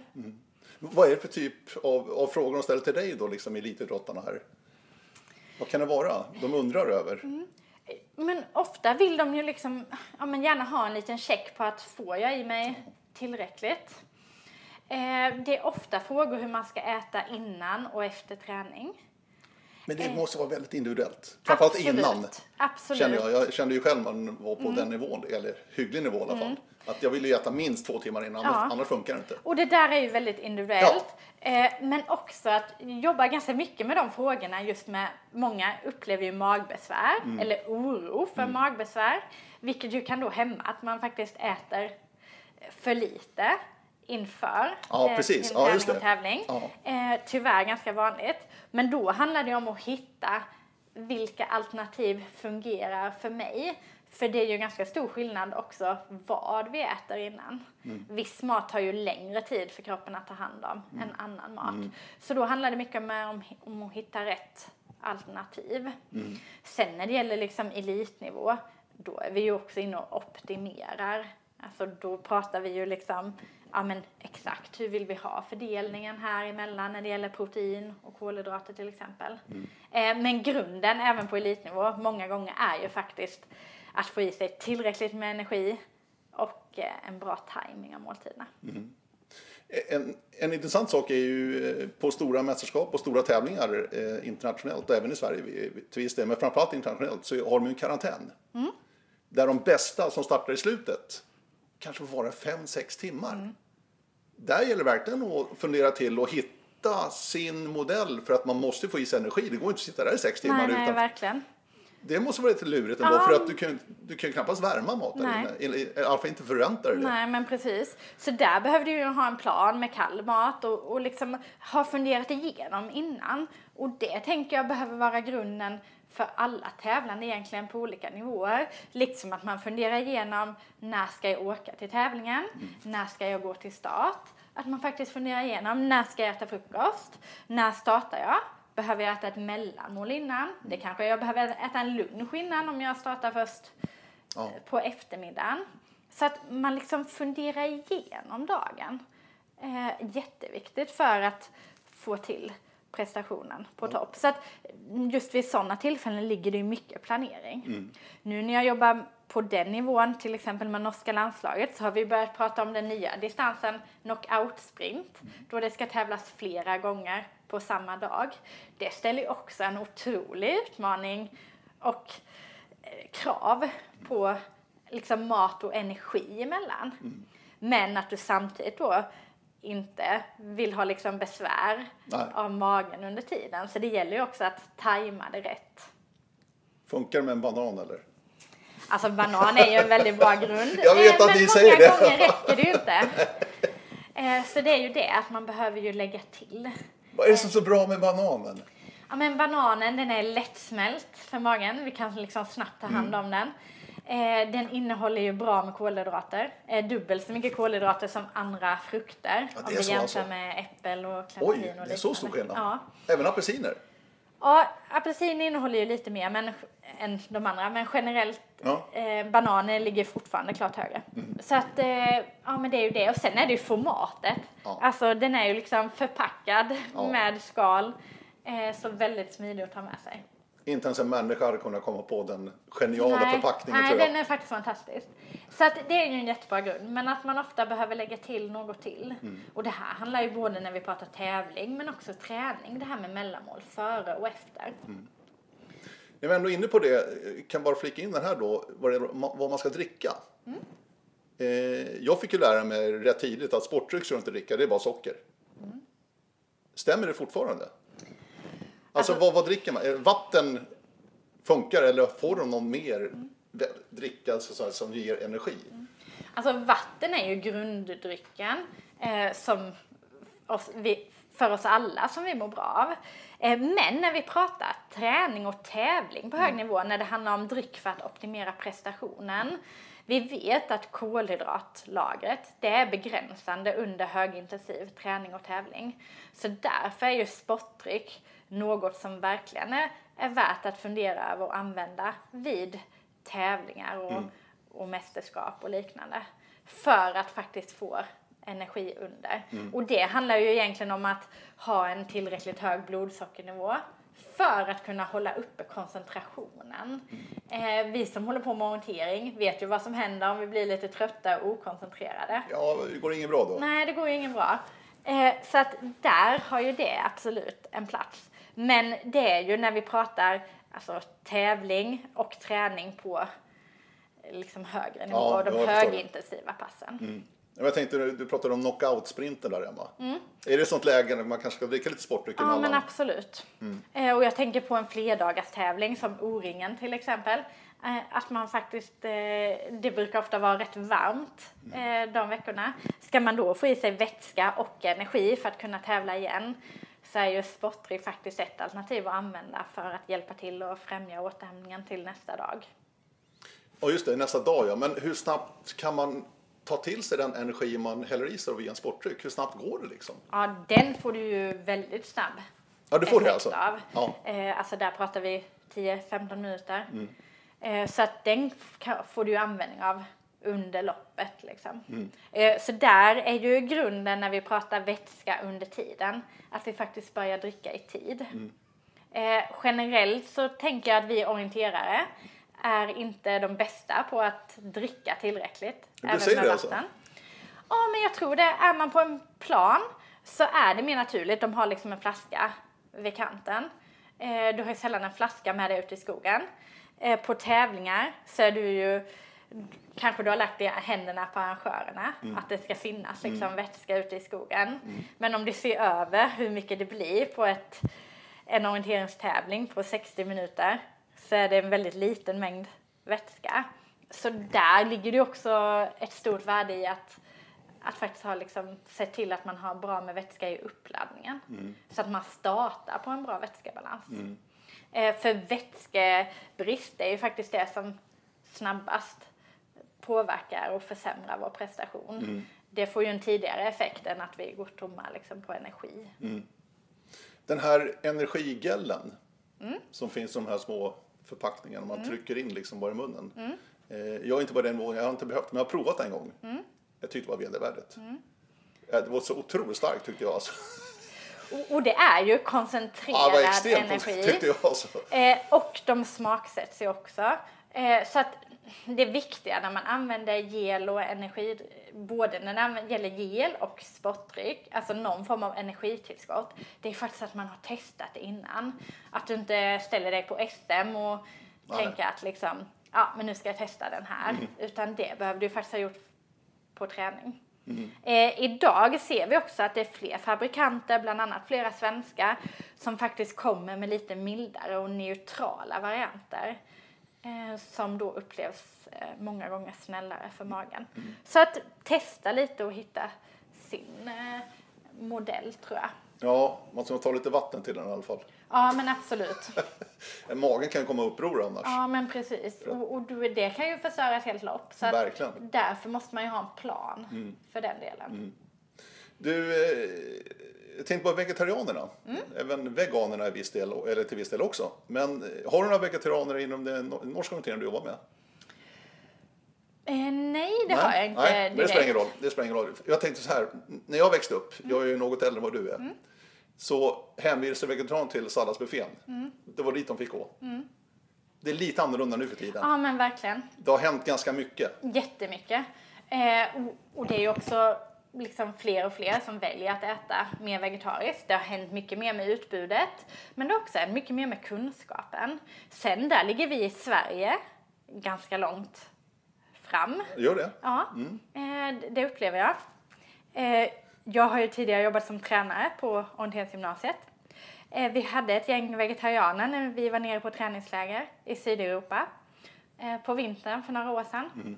S1: Vad är det för typ av, av frågor de ställer till dig då, liksom elitidrottarna här? Vad kan det vara de undrar över?
S2: Mm. Men ofta vill de ju liksom, ja men gärna ha en liten check på att får jag i mig tillräckligt? Eh, det är ofta frågor hur man ska äta innan och efter träning.
S1: Men det måste vara väldigt individuellt. Framförallt
S2: Eh. Absolut.
S1: innan.
S2: Absolut. Mm.
S1: Kände jag. jag kände ju själv när man var på den nivån, eller hygglig nivå i alla fall. Att jag ville äta minst två timmar innan,
S2: Ja.
S1: annars, funkar det inte.
S2: Och det där är ju väldigt individuellt. Eh, men också att jobba ganska mycket med de frågorna just med, många upplever ju magbesvär
S1: Mm.
S2: eller oro för magbesvär. Vilket ju kan då hämma att man faktiskt äter för lite inför
S1: Ja,
S2: eh,
S1: precis.
S2: sin
S1: Ja, det.
S2: och tävling.
S1: Ja.
S2: Eh, tyvärr ganska vanligt. Men då handlar det om att hitta vilka alternativ fungerar för mig. För det är ju ganska stor skillnad också vad vi äter innan. Viss mat tar ju längre tid för kroppen att ta hand om än annan mat. Så då handlar det mycket mer om, om att hitta rätt alternativ. Sen när det gäller liksom elitnivå, då är vi ju också inne och optimerar. Alltså då pratar vi ju liksom ja men exakt hur vill vi ha fördelningen här emellan när det gäller protein och kolhydrater till exempel. Eh, men grunden även på elitnivå många gånger är ju faktiskt att få i sig tillräckligt med energi och eh, en bra timing av måltiderna.
S1: En, en intressant sak är ju eh, på stora mästerskap och stora tävlingar eh, internationellt och även i Sverige till viss del, men framförallt internationellt så har de ju en karantän. Där de bästa som startar i slutet kanske får vara fem sex timmar. Där gäller det verkligen att fundera till och hitta sin modell för att man måste få i sig energi. Det går inte att sitta där i sex timmar
S2: Nej, nej,
S1: utan
S2: verkligen.
S1: det måste vara lite lurigt ändå
S2: Ja.
S1: för att du kan, du kan ju knappast värma maten.
S2: Nej.
S1: Eller, I alla fall inte förvänta dig det.
S2: Nej, men precis. Så där behöver du ju ha en plan med kall mat och, och liksom ha funderat igenom innan. Och det tänker jag behöver vara grunden för alla tävlande egentligen på olika nivåer. Liksom att man funderar igenom när ska jag åka till tävlingen? När ska jag gå till start? Att man faktiskt funderar igenom när ska jag äta frukost? När startar jag? Behöver jag äta ett mellanmål innan? Det kanske jag behöver äta en lunch innan om jag startar först
S1: Ja.
S2: på eftermiddagen. Så att man liksom funderar igenom dagen. Eh, jätteviktigt för att få till prestationen på topp. Så att just vid sådana tillfällen ligger det ju mycket planering. Nu när jag jobbar på den nivån, till exempel med norska landslaget, så har vi börjat prata om den nya distansen knockout-sprint, då det ska tävlas flera gånger på samma dag. Det ställer ju också en otrolig utmaning och eh, krav på liksom mat och energi emellan. Men att du samtidigt då inte vill ha liksom besvär
S1: Nej.
S2: av magen under tiden. Så det gäller ju också att tajma det rätt.
S1: Funkar det med en banan eller?
S2: Alltså banan är ju en väldigt bra grund.
S1: Jag vet
S2: eh,
S1: att
S2: men
S1: ni säger
S2: många
S1: det.
S2: gånger räcker det ju inte. Eh, Så det är ju det att man behöver ju lägga till.
S1: Vad är det som är så bra med bananen?
S2: Ja men bananen den är lättsmält för magen. Vi kan liksom snabbt ta hand om den. Eh, den innehåller ju bra med kolhydrater. Eh, dubbelt så mycket kolhydrater som andra frukter.
S1: Ja,
S2: om vi jämför
S1: alltså.
S2: med äppel och
S1: Oj,
S2: clementin och
S1: det är så stor skillnad.
S2: Ja.
S1: Även apelsiner?
S2: Ja, apelsin innehåller ju lite mer men, än de andra, men generellt
S1: Ja.
S2: eh, bananer ligger fortfarande klart högre. Så att, eh, ja men det är ju det. Och sen är det ju formatet.
S1: Ja.
S2: Alltså den är ju liksom förpackad
S1: Ja.
S2: med skal. Eh, så väldigt smidig att ta med sig.
S1: Inte ens en människa hade kunnat komma på den geniala förpackningen
S2: nej
S1: tror jag.
S2: den är faktiskt fantastisk. Så att det är ju en jättebra grund. Men att man ofta behöver lägga till något till.
S1: Mm.
S2: Och det här handlar ju både när vi pratar tävling men också träning. Det här med mellanmål före och efter.
S1: Mm. När vi ändå är inne på det, kan bara flika in den här då, vad man ska dricka.
S2: Mm.
S1: Eh, jag fick ju lära mig rätt tidigt att sportdryck ska du inte dricka, det är bara socker.
S2: Mm.
S1: Stämmer det fortfarande? Alltså, vad, vad dricker man? Eh, Vatten funkar eller får de någon mer
S2: Mm.
S1: dricka så, så, som ger energi?
S2: Alltså vatten är ju grunddrycken eh, som oss, vi, för oss alla som vi mår bra av. Eh, men när vi pratar träning och tävling på hög nivå, när det handlar om dryck för att optimera prestationen. Vi vet att kolhydratlagret, det är begränsande under högintensiv träning och tävling. Så därför är ju sportdryck något som verkligen är, är värt att fundera över och använda vid tävlingar och, och mästerskap och liknande. För att faktiskt få energi under. Och det handlar ju egentligen om att ha en tillräckligt hög blodsockernivå för att kunna hålla uppe koncentrationen. Eh, vi som håller på med orientering vet ju vad som händer om vi blir lite trötta och okoncentrerade.
S1: Ja, det går inget bra då?
S2: Nej, det går ju ingen bra. Eh, så att där har ju det absolut en plats. Men det är ju när vi pratar alltså, tävling och träning på liksom högre nivå
S1: Ja,
S2: och de.
S1: Mm.
S2: högintensiva passen.
S1: Jag tänkte, du pratade om knockout-sprinten där Emma. Är det sånt läge när man kanske ska dricka lite sportdryck
S2: Mm. Ja, men absolut. Eh, och jag tänker på en flerdagars-tävling som O-ringen till exempel. Eh, att man faktiskt, eh, det brukar ofta vara rätt varmt eh, de veckorna. Ska man då få i sig vätska och energi för att kunna tävla igen så är ju sportdryck faktiskt ett alternativ att använda för att hjälpa till och främja återhämtningen till nästa dag.
S1: Ja, just det, nästa dag ja. Men hur snabbt kan man ta till sig den energi man häller i sig via en sportdryck? Hur snabbt går det liksom?
S2: Ja, den får du ju väldigt snabb
S1: Ja, du får det alltså?
S2: av.
S1: Ja.
S2: Eh, alltså där pratar vi 10-15 minuter. Eh, så att den får du ju användning av under loppet. Liksom. Eh, Så där är ju grunden när vi pratar vätska under tiden, att vi faktiskt börjar dricka i tid. Eh, generellt så tänker jag att vi orienterare är inte de bästa på att dricka tillräckligt.
S1: Du säger det alltså?
S2: Ja, men jag tror det. Är man på en plan så är det mer naturligt. De har liksom en flaska vid kanten. Eh, du har ju sällan en flaska med dig ute i skogen. På tävlingar så är du ju Kanske du har lagt i händerna på arrangörerna att det ska finnas liksom vätska ute i skogen. Men om du ser över hur mycket det blir på ett, en orienteringstävling på 60 minuter så är det en väldigt liten mängd vätska. Så där ligger det också ett stort värde i att, att faktiskt ha liksom, sett till att man har bra med vätska i uppladdningen. Så att man startar på en bra vätskebalans. Eh, för vätskebrist är ju faktiskt det som snabbast påverkar och försämrar vår prestation. Det får ju en tidigare effekt än att vi går tomma liksom, på energi.
S1: Den här energigällen som finns i de här små förpackningarna man trycker in liksom bara i munnen. Eh, jag har inte varit den jag har inte behövt, men jag har provat en gång. Jag tyckte det var vedervärdigt. Eh, Det var så otroligt starkt tyckte jag. Alltså.
S2: Och, det är ju
S1: Ja,
S2: koncentrerad
S1: det var
S2: energi.
S1: jag. Alltså.
S2: Eh, och de smaksätts ju också. Eh, så att det viktiga när man använder gel och energi, både när det gäller gel och sportdryck, alltså någon form av energitillskott, det är faktiskt att man har testat det innan. Att du inte ställer dig på SM och
S1: Nej.
S2: tänker att liksom, ja men nu ska jag testa den här. Utan det behöver du faktiskt ha gjort på träning. Eh, idag ser vi också att det är fler fabrikanter, bland annat flera svenska, som faktiskt kommer med lite mildare och neutrala varianter. Eh, som då upplevs eh, många gånger snällare för magen. Så att testa lite och hitta sin eh, modell tror jag.
S1: Ja, man ska ta lite vatten till den i alla fall.
S2: Ja men absolut. (laughs)
S1: Magen kan komma uppror annars.
S2: Ja men precis. Och, och du, det kan ju förstöra ett helt lopp. Så
S1: Verkligen.
S2: därför måste man ju ha en plan för den delen.
S1: Du, eh, jag tänkte på vegetarianerna.
S2: Mm.
S1: Även veganerna i viss del, eller till viss del också. Men eh, har du några vegetarianer inom den no- norska orienteringen du jobbar med?
S2: Eh, nej, det har jag inte
S1: Nej, men det spelar ingen
S2: direkt.
S1: roll. Det spelar ingen roll. Jag tänkte så här, när jag växte upp, jag är ju något äldre än vad du är,
S2: Mm.
S1: så hänvisade vegetarianer till salladsbuffén.
S2: Mm.
S1: Det var dit de fick gå. Det är lite annorlunda nu för tiden.
S2: Ja men verkligen.
S1: Det har hänt ganska mycket.
S2: Jättemycket. Eh, och, och det är ju också liksom fler och fler som väljer att äta mer vegetariskt. Det har hänt mycket mer med utbudet. Men det har också hänt mycket mer med kunskapen. Sen där ligger vi i Sverige ganska långt fram.
S1: Gör det?
S2: Ja, eh, det upplever jag. Eh, jag har ju tidigare jobbat som tränare på orienteringsgymnasiet. Eh, vi hade ett gäng vegetarianer när vi var nere på träningsläger i Sydeuropa på vintern för några år sedan. Eh,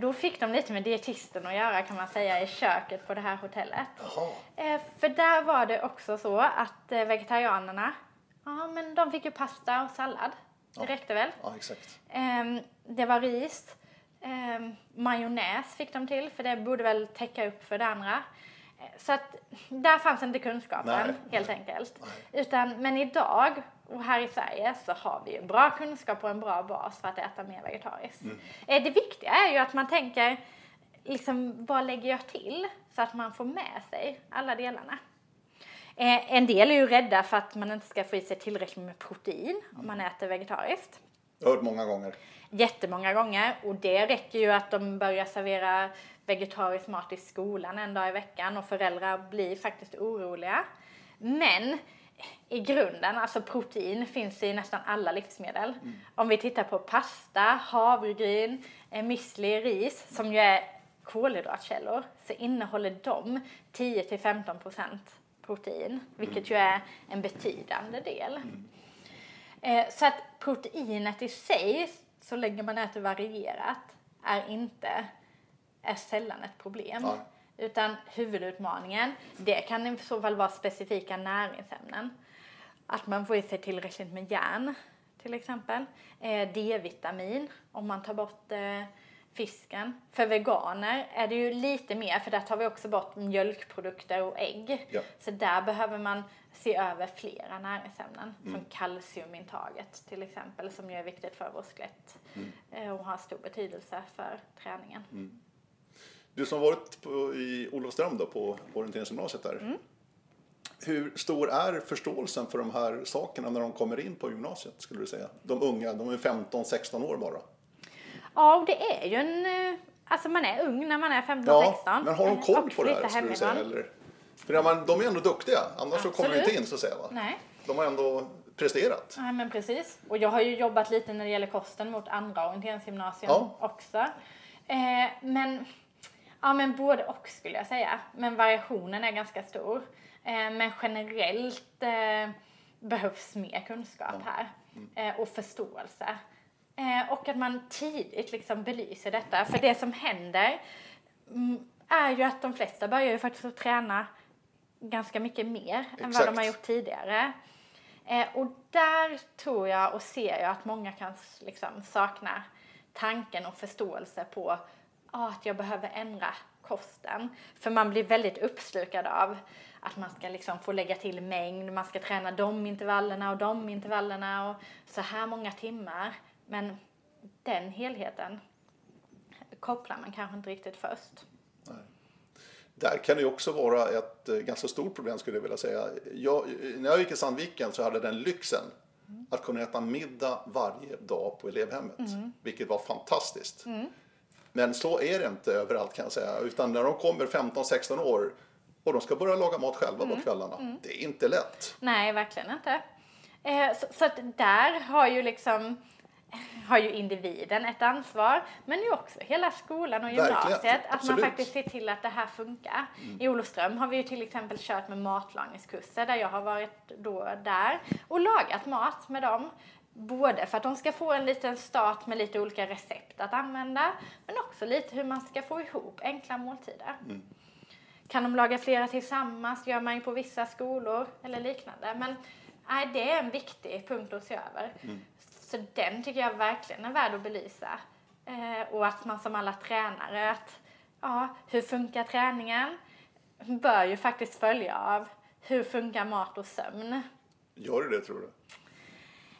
S2: då fick de lite med dietisten att göra kan man säga i köket på det här hotellet.
S1: Jaha.
S2: Eh, för där var det också så att eh, vegetarianerna, ja men de fick ju pasta och sallad. Det räckte väl?
S1: Ja, exakt.
S2: Ehm, det var ris. Ehm, majonnäs fick de till, för det borde väl täcka upp för det andra. Så att där fanns inte kunskapen,
S1: Nej.
S2: helt enkelt. Utan, men idag, och här i Sverige, så har vi ju bra kunskap och en bra bas för att äta mer vegetariskt. Eh, det viktiga är ju att man tänker, liksom, vad lägger jag till? Så att man får med sig alla delarna. Eh, en del är ju rädda för att man inte ska få i sig tillräckligt med protein om man äter vegetariskt
S1: Jag har hört många gånger.
S2: jättemånga gånger och det räcker ju att de börjar servera vegetarisk mat i skolan en dag i veckan och föräldrar blir faktiskt oroliga. Men i grunden, alltså protein finns i nästan alla livsmedel. Om vi tittar på pasta, havregryn, eh, müsli, ris som ju är kolhydratkällor så innehåller de 10-15% protein, vilket ju är en betydande del. Eh, så att proteinet i sig, så länge man äter varierat, är inte, är sällan ett problem.
S1: Nej.
S2: Utan huvudutmaningen, det kan i så fall vara specifika näringsämnen. Att man får i sig tillräckligt med järn, till exempel. Eh, D-vitamin, om man tar bort eh, fisken. För veganer är det ju lite mer, för där tar vi också bort mjölkprodukter och ägg.
S1: Ja.
S2: Så där behöver man se över flera näringsämnen, som kalciumintaget till exempel, som ju är viktigt för vårt skelett eh, och har stor betydelse för träningen.
S1: Du som varit på, i Olofström då, på orienteringsgymnasiet där.
S2: Mm.
S1: Hur stor är förståelsen för de här sakerna när de kommer in på gymnasiet skulle du säga? De unga, de är 15-16 år bara.
S2: Ja, och det är ju en... eh, Alltså man är ung när man är 15-16.
S1: Ja, men har de
S2: eh,
S1: koll på det här skulle du säga? Eller? För man, de är ändå duktiga, annars så kommer de inte
S2: Absolut.
S1: in så att säga. Va?
S2: Nej.
S1: De har ändå presterat.
S2: Ja, men precis. Och jag har ju jobbat lite när det gäller kosten mot andra orienteringsgymnasium
S1: Ja.
S2: också. Eh, men, ja, men både och skulle jag säga. Men variationen är ganska stor. Eh, men generellt eh, behövs mer kunskap här eh, och förståelse. Och att man tidigt liksom belyser detta. För det som händer mm, är ju att de flesta börjar ju faktiskt att träna ganska mycket mer än vad
S1: Exakt.
S2: de har gjort tidigare. Och där tror jag och ser jag att många kan liksom sakna tanken och förståelse på ah, att jag behöver ändra kosten. För man blir väldigt uppslukad av att man ska liksom få lägga till mängd, man ska träna de intervallerna och de intervallerna och så här många timmar. Men den helheten kopplar man kanske inte riktigt först.
S1: Där kan det också vara ett eh, ganska stort problem skulle jag vilja säga. Jag, när jag gick i Sandviken så hade den lyxen att kunna äta middag varje dag på elevhemmet. Vilket var fantastiskt. Men så är det inte överallt kan jag säga. Utan när de kommer 15-16 år och de ska börja laga mat själva på kvällarna. Det är inte lätt.
S2: Nej, verkligen inte. Eh, så, så att där har ju liksom har ju individen ett ansvar, men ju också hela skolan och
S1: Verkligen,
S2: gymnasiet, att man faktiskt ser till att det här funkar. I Olofström har vi ju till exempel kört med matlagningskurser där jag har varit då där och lagat mat med dem. Både för att de ska få en liten start med lite olika recept att använda, men också lite hur man ska få ihop enkla måltider. Kan de laga flera tillsammans? gör man ju på vissa skolor eller liknande. Men nej, det är en viktig punkt att se över. Så den tycker jag verkligen är värd att belysa. Eh, och att man som alla tränare, att ja, hur funkar träningen? Bör ju faktiskt följa av hur funkar mat och sömn?
S1: Gör det det tror du?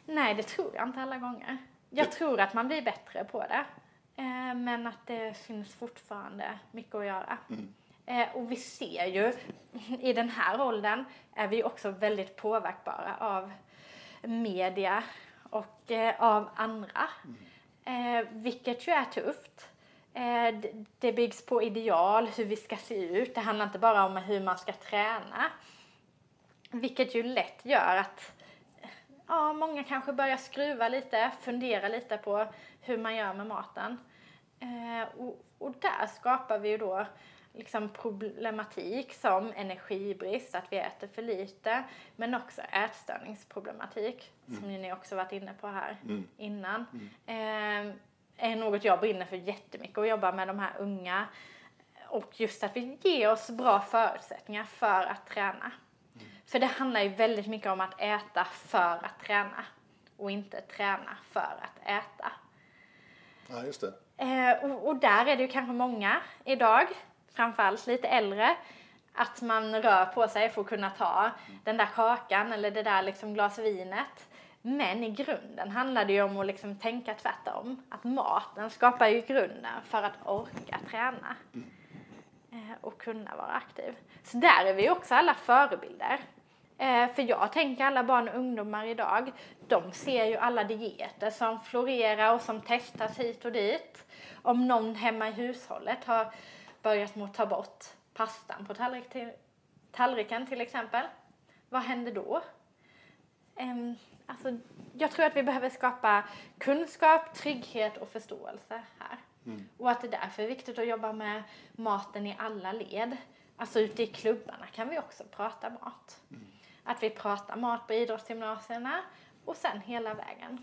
S2: Nej, det tror jag inte alla gånger. Jag
S1: Det-
S2: tror att man blir bättre på det. Eh, men att det finns fortfarande mycket att göra. Eh, och vi ser ju, i den här åldern är vi också väldigt påverkbara av media och eh, av andra. Eh, vilket ju är tufft. Det, det byggs på ideal, hur vi ska se ut. Det handlar inte bara om hur man ska träna. Vilket ju lätt gör att ja, många kanske börjar skruva lite, fundera lite på hur man gör med maten. Eh, och, och där skapar vi ju då liksom problematik som energibrist, att vi äter för lite, men också ätstörningsproblematik, som ju ni också varit inne på här innan. Eh, är något jag brinner för jättemycket att jobba med de här unga och just att vi ger oss bra förutsättningar för att träna. För det handlar ju väldigt mycket om att äta för att träna och inte träna för att äta.
S1: Ja, just det.
S2: Eh, och, och där är det ju kanske många idag, framförallt lite äldre, att man rör på sig för att kunna ta den där kakan eller det där liksom glas vinet. Men i grunden handlar det ju om att liksom tänka tvärtom. Att maten skapar ju grunden för att orka träna eh, och kunna vara aktiv. Så där är vi också alla förebilder. Eh, för jag tänker alla barn och ungdomar idag, de ser ju alla dieter som florerar och som testas hit och dit. Om någon hemma i hushållet har börjat med att ta bort pastan på tallrik till, tallriken till exempel, vad händer då? Ehm, alltså, jag tror att vi behöver skapa kunskap, trygghet och förståelse här. Och att det därför är viktigt att jobba med maten i alla led. Alltså ute i klubbarna kan vi också prata mat. Att vi pratar mat på idrottsgymnasierna och sen hela vägen.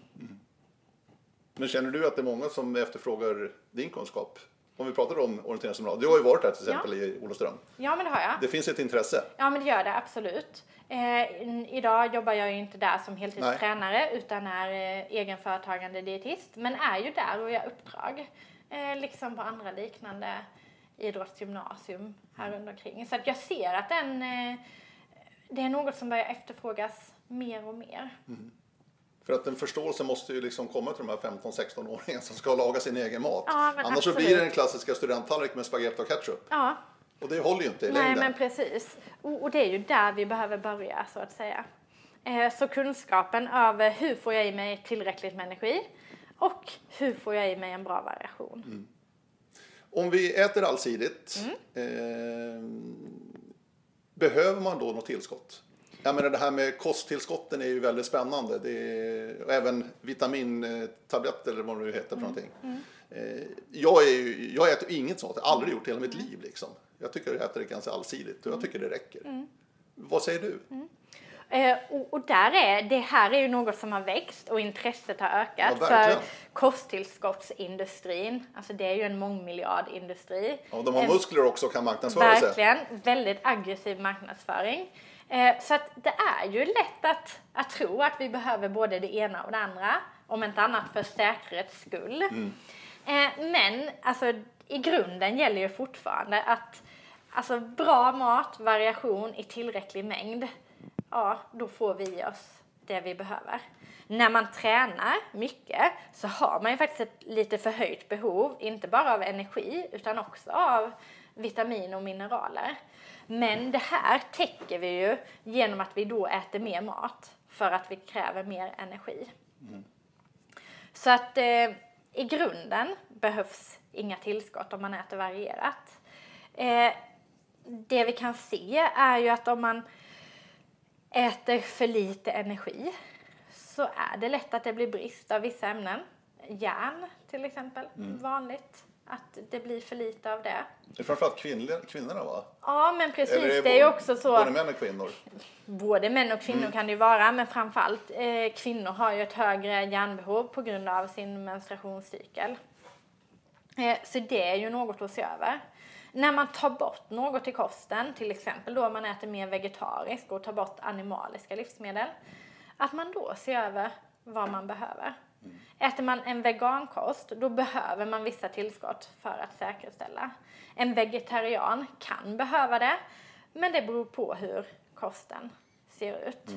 S1: Men känner du att det är många som efterfrågar din kunskap? Om vi pratar om orienteringsgymnasiet. Du har ju varit där till exempel i Olofström.
S2: Ja, men det har jag.
S1: Det finns ett intresse.
S2: Ja, men det gör det absolut. Eh, idag jobbar jag ju inte där som heltidstränare utan är eh, egenföretagande dietist. Men är ju där och gör uppdrag. eh, liksom på andra liknande idrottsgymnasium här runt omkring. Så att jag ser att den, eh, det är något som börjar efterfrågas mer och mer.
S1: För att en förståelse måste ju liksom komma till de här 15-16-åringarna som ska laga sin egen mat.
S2: Ja,
S1: Annars så blir det den klassiska studenttallrik med spagetti och ketchup.
S2: Ja,
S1: Och det håller ju inte i
S2: nej
S1: längden.
S2: men precis. Och, och det är ju där vi behöver börja så att säga. Eh, så kunskapen över hur får jag i mig tillräckligt med energi och hur får jag i mig en bra variation.
S1: Om vi äter allsidigt,
S2: Mm.
S1: eh, behöver man då något tillskott? Jag menar det här med kosttillskotten är ju väldigt spännande. Det är, och även vitamintabletter eller vad det nu heter för
S2: Mm.
S1: någonting. Eh, jag, är ju, jag äter inget sånt, jag har aldrig gjort det hela mitt liv. Liksom. Jag tycker jag äter det ganska allsidigt och jag tycker det räcker.
S2: Mm.
S1: Vad säger du?
S2: Eh, och, och där är, det här är ju något som har växt och intresset har ökat
S1: Ja,
S2: för kosttillskottsindustrin. Alltså det är ju en mångmiljardindustri.
S1: Ja, de har
S2: Eh,
S1: muskler också och kan marknadsföra sig.
S2: Verkligen, väldigt aggressiv marknadsföring. Eh, så att det är ju lätt att, att tro att vi behöver både det ena och det andra, om inte annat för säkerhets skull. Eh, men alltså, i grunden gäller ju fortfarande att alltså, bra mat, variation i tillräcklig mängd, ja, då får vi oss det vi behöver. När man tränar mycket så har man ju faktiskt ett lite förhöjt behov, inte bara av energi utan också av vitamin och mineraler. Men det här täcker vi ju genom att vi då äter mer mat för att vi kräver mer energi. Så att eh, i grunden behövs inga tillskott om man äter varierat. Eh, det vi kan se är ju att om man äter för lite energi så är det lätt att det blir brist av vissa ämnen. Järn till exempel, vanligt att det blir för lite av det.
S1: Det är framförallt kvinnor, kvinnorna va?
S2: Ja men precis,
S1: Eller
S2: det är ju också så.
S1: Både män och kvinnor.
S2: Både män och kvinnor kan det ju vara, men framförallt eh, kvinnor har ju ett högre järnbehov på grund av sin menstruationscykel. Eh, så det är ju något att se över. När man tar bort något i kosten, till exempel då om man äter mer vegetariskt och tar bort animaliska livsmedel, att man då ser över vad man behöver. Äter man en vegankost, då behöver man vissa tillskott för att säkerställa. En vegetarian kan behöva det, men det beror på hur kosten ser ut.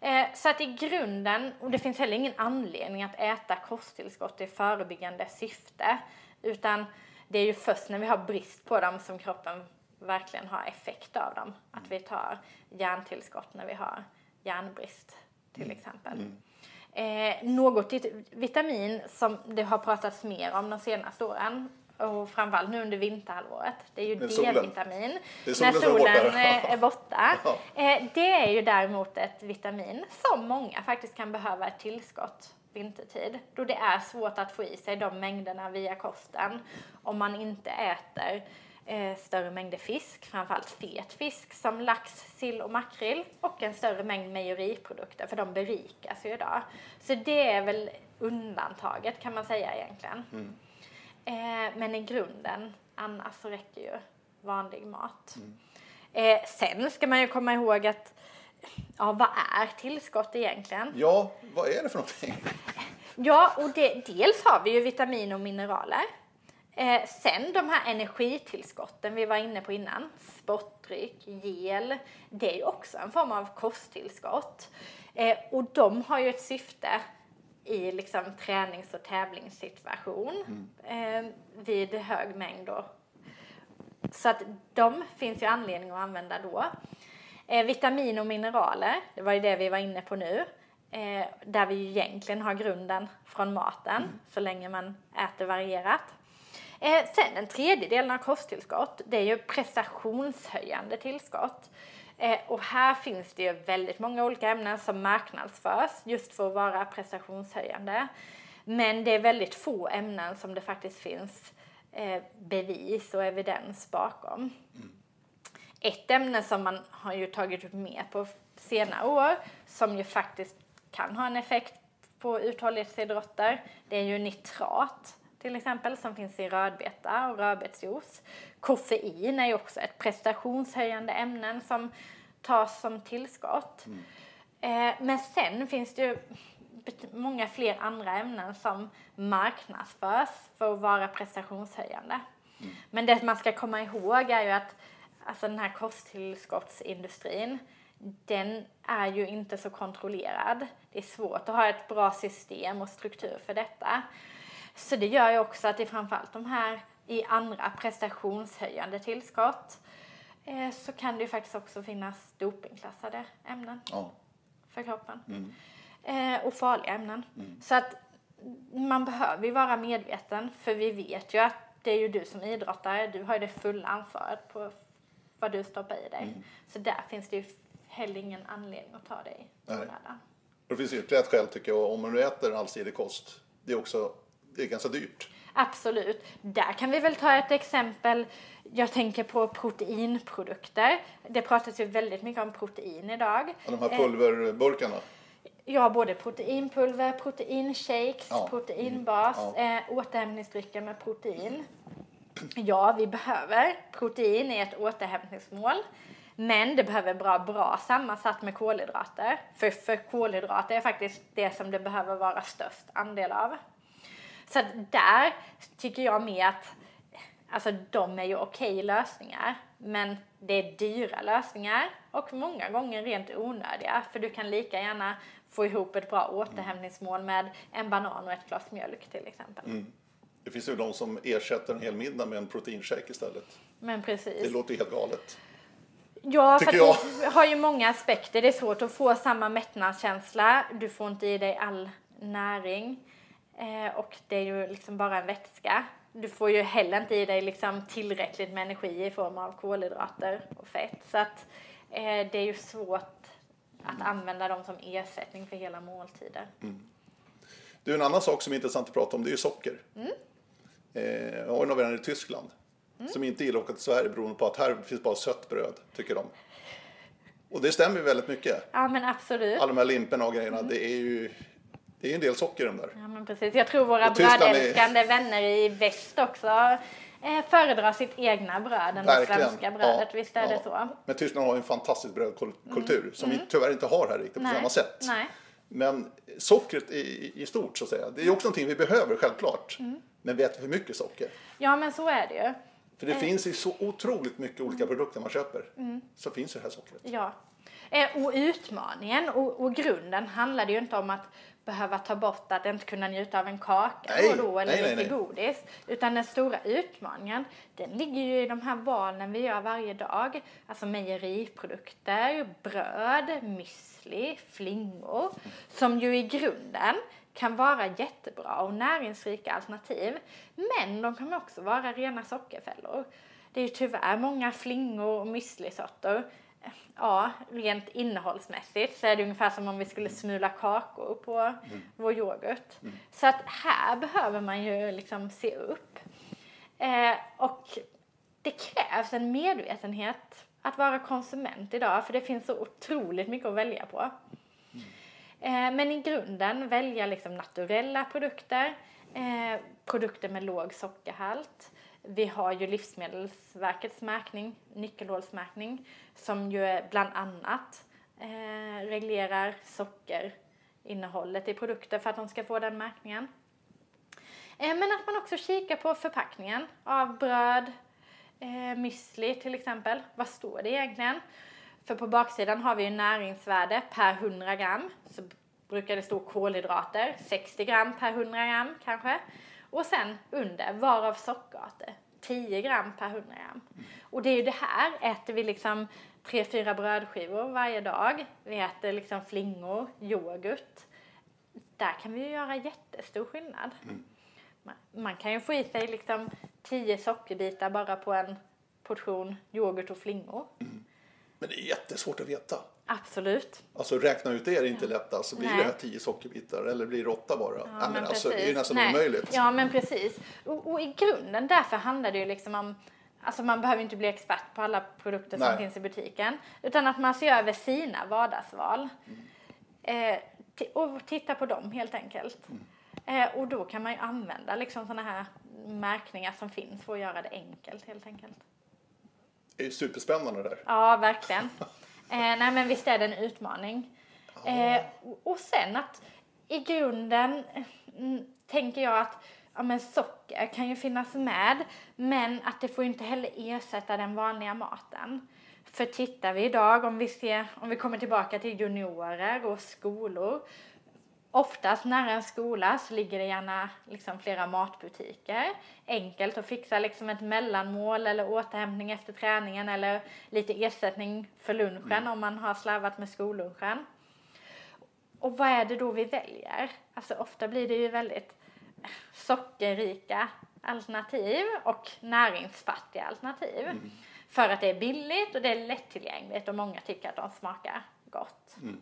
S2: Eh, så att i grunden, och det finns heller ingen anledning att äta kosttillskott i förebyggande syfte, utan det är ju först när vi har brist på dem som kroppen verkligen har effekt av dem. Att vi tar järntillskott när vi har järnbrist till exempel. Eh, något vit- vitamin som det har pratats mer om de senaste åren och framförallt nu under vinterhalvåret, det är ju. D-vitamin. När
S1: solen som är borta.
S2: solen eh, (laughs) är borta.
S1: Ja.
S2: Eh, det är ju däremot ett vitamin som många faktiskt kan behöva ett tillskott vintertid. Då det är svårt att få i sig de mängderna via kosten om man inte äter eh, större mängder fisk, framförallt fet fisk som lax, sill och makrill och en större mängd mejeriprodukter för de berikas ju idag. Så det är väl undantaget kan man säga egentligen. Eh, men i grunden annars så räcker ju vanlig mat. Eh, sen ska man ju komma ihåg att ja, vad är tillskott egentligen?
S1: Ja, vad är det för någonting? (laughs)
S2: Ja, och det, dels har vi ju vitamin och mineraler. Eh, sen de här energitillskotten vi var inne på innan, sportdryck, gel, det är ju också en form av kosttillskott. Eh, och de har ju ett syfte i liksom tränings och tävlingssituation eh, vid hög mängd då. Så att de finns ju anledning att använda då. Eh, vitamin och mineraler, det var ju det vi var inne på nu. Eh, där vi ju egentligen har grunden från maten, så länge man äter varierat. Eh, sen den tredje delen av kosttillskott, det är ju prestationshöjande tillskott. Eh, och här finns det ju väldigt många olika ämnen som marknadsförs just för att vara prestationshöjande. Men det är väldigt få ämnen som det faktiskt finns eh, bevis och evidens bakom. Ett ämne som man har ju tagit upp mer på senare år som ju faktiskt kan ha en effekt på uthållighetsidrotter det är ju nitrat till exempel som finns i rödbeta och rödbetsjuice. Koffein är ju också ett prestationshöjande ämne som tas som tillskott. Eh, men sen finns det ju många fler andra ämnen som marknadsförs för att vara prestationshöjande. Men det man ska komma ihåg är ju att alltså den här kosttillskottsindustrin, den är ju inte så kontrollerad. Det är svårt att ha ett bra system och struktur för detta. Så det gör ju också att det är framförallt de här i andra prestationshöjande tillskott eh, så kan det ju faktiskt också finnas dopingklassade ämnen
S1: Ja.
S2: för kroppen. Eh, och farliga ämnen. Så att man behöver ju vara medveten för vi vet ju att det är ju du som idrottare, du har ju det fulla ansvaret på vad du stoppar i dig. Så där finns det ju heller ingen anledning att ta dig onödan.
S1: Det finns ytterligare ett skäl tycker jag, om man nu äter allsidig kost. Det är också det är ganska dyrt.
S2: Absolut. Där kan vi väl ta ett exempel. Jag tänker på proteinprodukter. Det pratas ju väldigt mycket om protein idag.
S1: Ja, De här
S2: Eh,
S1: pulverburkarna.
S2: Ja, både proteinpulver, proteinshakes,
S1: Ja.
S2: proteinbas,
S1: Ja.
S2: eh, återhämtningsdrycker med protein. Ja, vi behöver protein i ett återhämtningsmål. Men det behöver vara bra sammansatt med kolhydrater. För, för kolhydrater är faktiskt det som det behöver vara störst andel av. Så där tycker jag mer att alltså, de är ju okej lösningar. Men det är dyra lösningar och många gånger rent onödiga. För du kan lika gärna få ihop ett bra återhämtningsmål med en banan och ett glas mjölk till exempel. Mm.
S1: Det finns ju de som ersätter en hel middag med en proteinshake istället.
S2: Men
S1: Det
S2: precis.
S1: låter ju helt galet.
S2: Ja, för det (laughs) har ju många aspekter. Det är svårt att få samma mättnadskänsla. Du får inte i dig all näring. Eh, och det är ju liksom bara en vätska. Du får ju heller inte i dig liksom tillräckligt med energi i form av kolhydrater och fett. Så att eh, det är ju svårt att använda dem som ersättning för hela måltider.
S1: Du, en annan sak som är intressant att prata om det är ju socker.
S2: Mm.
S1: Eh, har några vänner i Tyskland som inte gillar att åka till Sverige beroende på att här finns bara sött bröd, tycker de. Och det stämmer ju väldigt mycket.
S2: Ja, men absolut.
S1: Alla de här limporna och grejerna, det är ju det är en del socker i de där.
S2: Ja, men precis. Jag tror våra
S1: Tyskland är-
S2: brödälskande vänner i väst också eh, föredrar sitt egna bröd än det svenska brödet. Visst är det så? Mm.
S1: Men Tyskland har en fantastisk brödkultur som vi tyvärr inte har här riktigt på samma sätt.
S2: Nej.
S1: Men sockret i, i stort så att säga, det är ju också någonting vi behöver självklart.
S2: Mm.
S1: Men vi äter för mycket socker.
S2: Ja, men så är det ju.
S1: För det finns i så otroligt mycket olika
S2: Mm.
S1: produkter man köper. Så finns det här sockret.
S2: Ja. Eh, och utmaningen och, och grunden handlar det ju inte om att behöva ta bort att inte kunna njuta av en kaka
S1: Nej,
S2: och då eller
S1: nej,
S2: lite
S1: nej.
S2: godis. Utan den stora utmaningen den ligger ju i de här valen vi gör varje dag. Alltså mejeriprodukter, bröd, müsli, flingor. Som ju i grunden kan vara jättebra och näringsrika alternativ. Men de kan också vara rena sockerfällor. Det är ju tyvärr många flingor och müslisorter ja, rent innehållsmässigt så är det ungefär som om vi skulle smula kakor på vår yoghurt. Så att här behöver man ju liksom se upp. Eh, och det krävs en medvetenhet att vara konsument idag för det finns så otroligt mycket att välja på. Eh, men i grunden välja liksom naturella produkter, eh, produkter med låg sockerhalt. Vi har ju Livsmedelsverkets märkning, nyckelhålsmärkning, som ju bland annat eh, reglerar sockerinnehållet i produkter för att de ska få den märkningen. Eh, men att man också kikar på förpackningen av bröd, eh, müsli till exempel. Vad står det egentligen? För på baksidan har vi ju näringsvärde per 100 gram. Så brukar det stå kolhydrater, 60 gram per 100 gram kanske. Och sen under, varav sockerarter, 10 gram per 100 gram. Och det är ju det här, äter vi liksom tre, fyra brödskivor varje dag. Vi äter liksom flingor, yoghurt. Där kan vi ju göra jättestor skillnad. Man, man kan ju få i sig liksom 10 sockerbitar bara på en portion yoghurt och flingor.
S1: Men det är jättesvårt att veta.
S2: Absolut.
S1: Alltså räkna ut det är inte lätt. Alltså, blir
S2: Nej.
S1: det här 10 sockerbitar eller blir det 8 bara? Ja, men alltså, det är ju nästan
S2: Nej.
S1: omöjligt.
S2: Ja, men precis. Och, och i grunden därför handlar det ju liksom om Alltså man behöver inte bli expert på alla produkter som
S1: Nej.
S2: finns i butiken. Utan att man ser över sina vardagsval. Eh, ti- och titta på dem helt enkelt. Eh, och då kan man ju använda liksom sådana här märkningar som finns för att göra det enkelt helt enkelt.
S1: Det är ju superspännande det där.
S2: Ja, verkligen. (laughs) Eh, nej, men visst är det en utmaning. Eh, och- och sen att i grunden mm, tänker jag att ja, men socker kan ju finnas med, men att det får inte heller ersätta den vanliga maten. För tittar vi idag, om vi, ser, om vi kommer tillbaka till juniorer och skolor, Oftast nära en skola så ligger det gärna liksom flera matbutiker. Enkelt att fixa liksom ett mellanmål eller återhämtning efter träningen eller lite ersättning för lunchen mm. om man har slarvat med skollunchen. Och vad är det då vi väljer? Alltså ofta blir det ju väldigt sockerrika alternativ och näringsfattiga alternativ. Mm. För att det är billigt och det är lättillgängligt och många tycker att de smakar gott. Mm.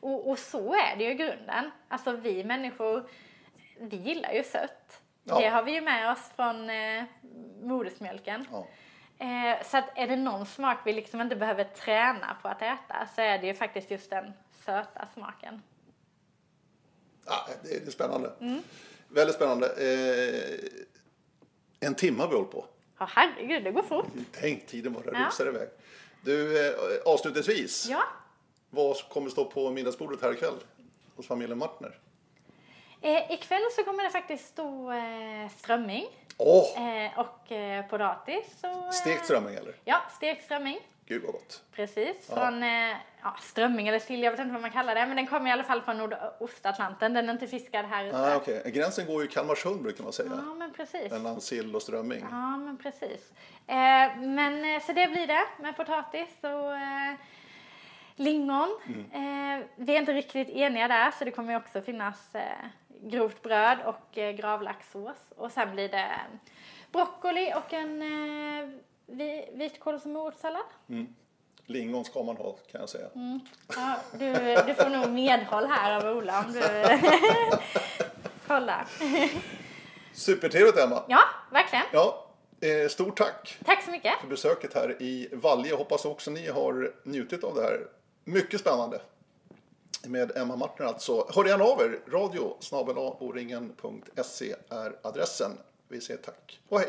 S2: Och, och, så är det ju i grunden. Alltså vi människor, vi gillar ju sött. Ja. Det har vi ju med oss från eh, modersmjölken. Ja. Eh, så att är det någon smak vi liksom inte behöver träna på att äta så är det ju faktiskt just den söta smaken.
S1: Ja, det är spännande. Mm. Väldigt spännande. Eh, en timme har vi hållit på.
S2: Ja, herregud, det går fort.
S1: Tänk, tiden bara ja. rusar iväg. Du, eh, avslutningsvis.
S2: Ja.
S1: Vad kommer stå på middagsbordet här ikväll hos familjen Martner?
S2: Eh, ikväll så kommer det faktiskt stå eh, strömming.
S1: Oh.
S2: Eh, och eh, potatis. Och, eh,
S1: stekt strömming eller?
S2: Ja, stekt strömming.
S1: Gud vad gott.
S2: Precis, ja. från eh, ja, strömming eller sill, jag vet inte vad man kallar det, men den kommer i alla fall från Nordostatlanten, den är inte fiskad här ute.
S1: Ah, okay. Gränsen går ju Kalmarsund brukar man säga.
S2: Ja, men precis.
S1: Mellan sill och strömming.
S2: Ja, men precis. Eh, men så det blir det med potatis och lingon. Mm. Eh, vi är inte riktigt eniga där så det kommer också finnas eh, grovt bröd och eh, gravlaxsås. Och sen blir det broccoli och en eh, vitkåls och morotssallad.
S1: Mm. Lingon ska man ha kan jag säga.
S2: Mm. Ja, du, du får nog medhåll här av Ola om du (laughs) kollar.
S1: Supertrevligt Emma.
S2: Ja, verkligen.
S1: Ja, eh, stort tack.
S2: Tack så mycket.
S1: För besöket här i Valje. Hoppas också ni har njutit av det här mycket spännande. Med Emma Martner alltså. Hör gärna av er. Radio snabel är adressen. Vi säger tack och hej.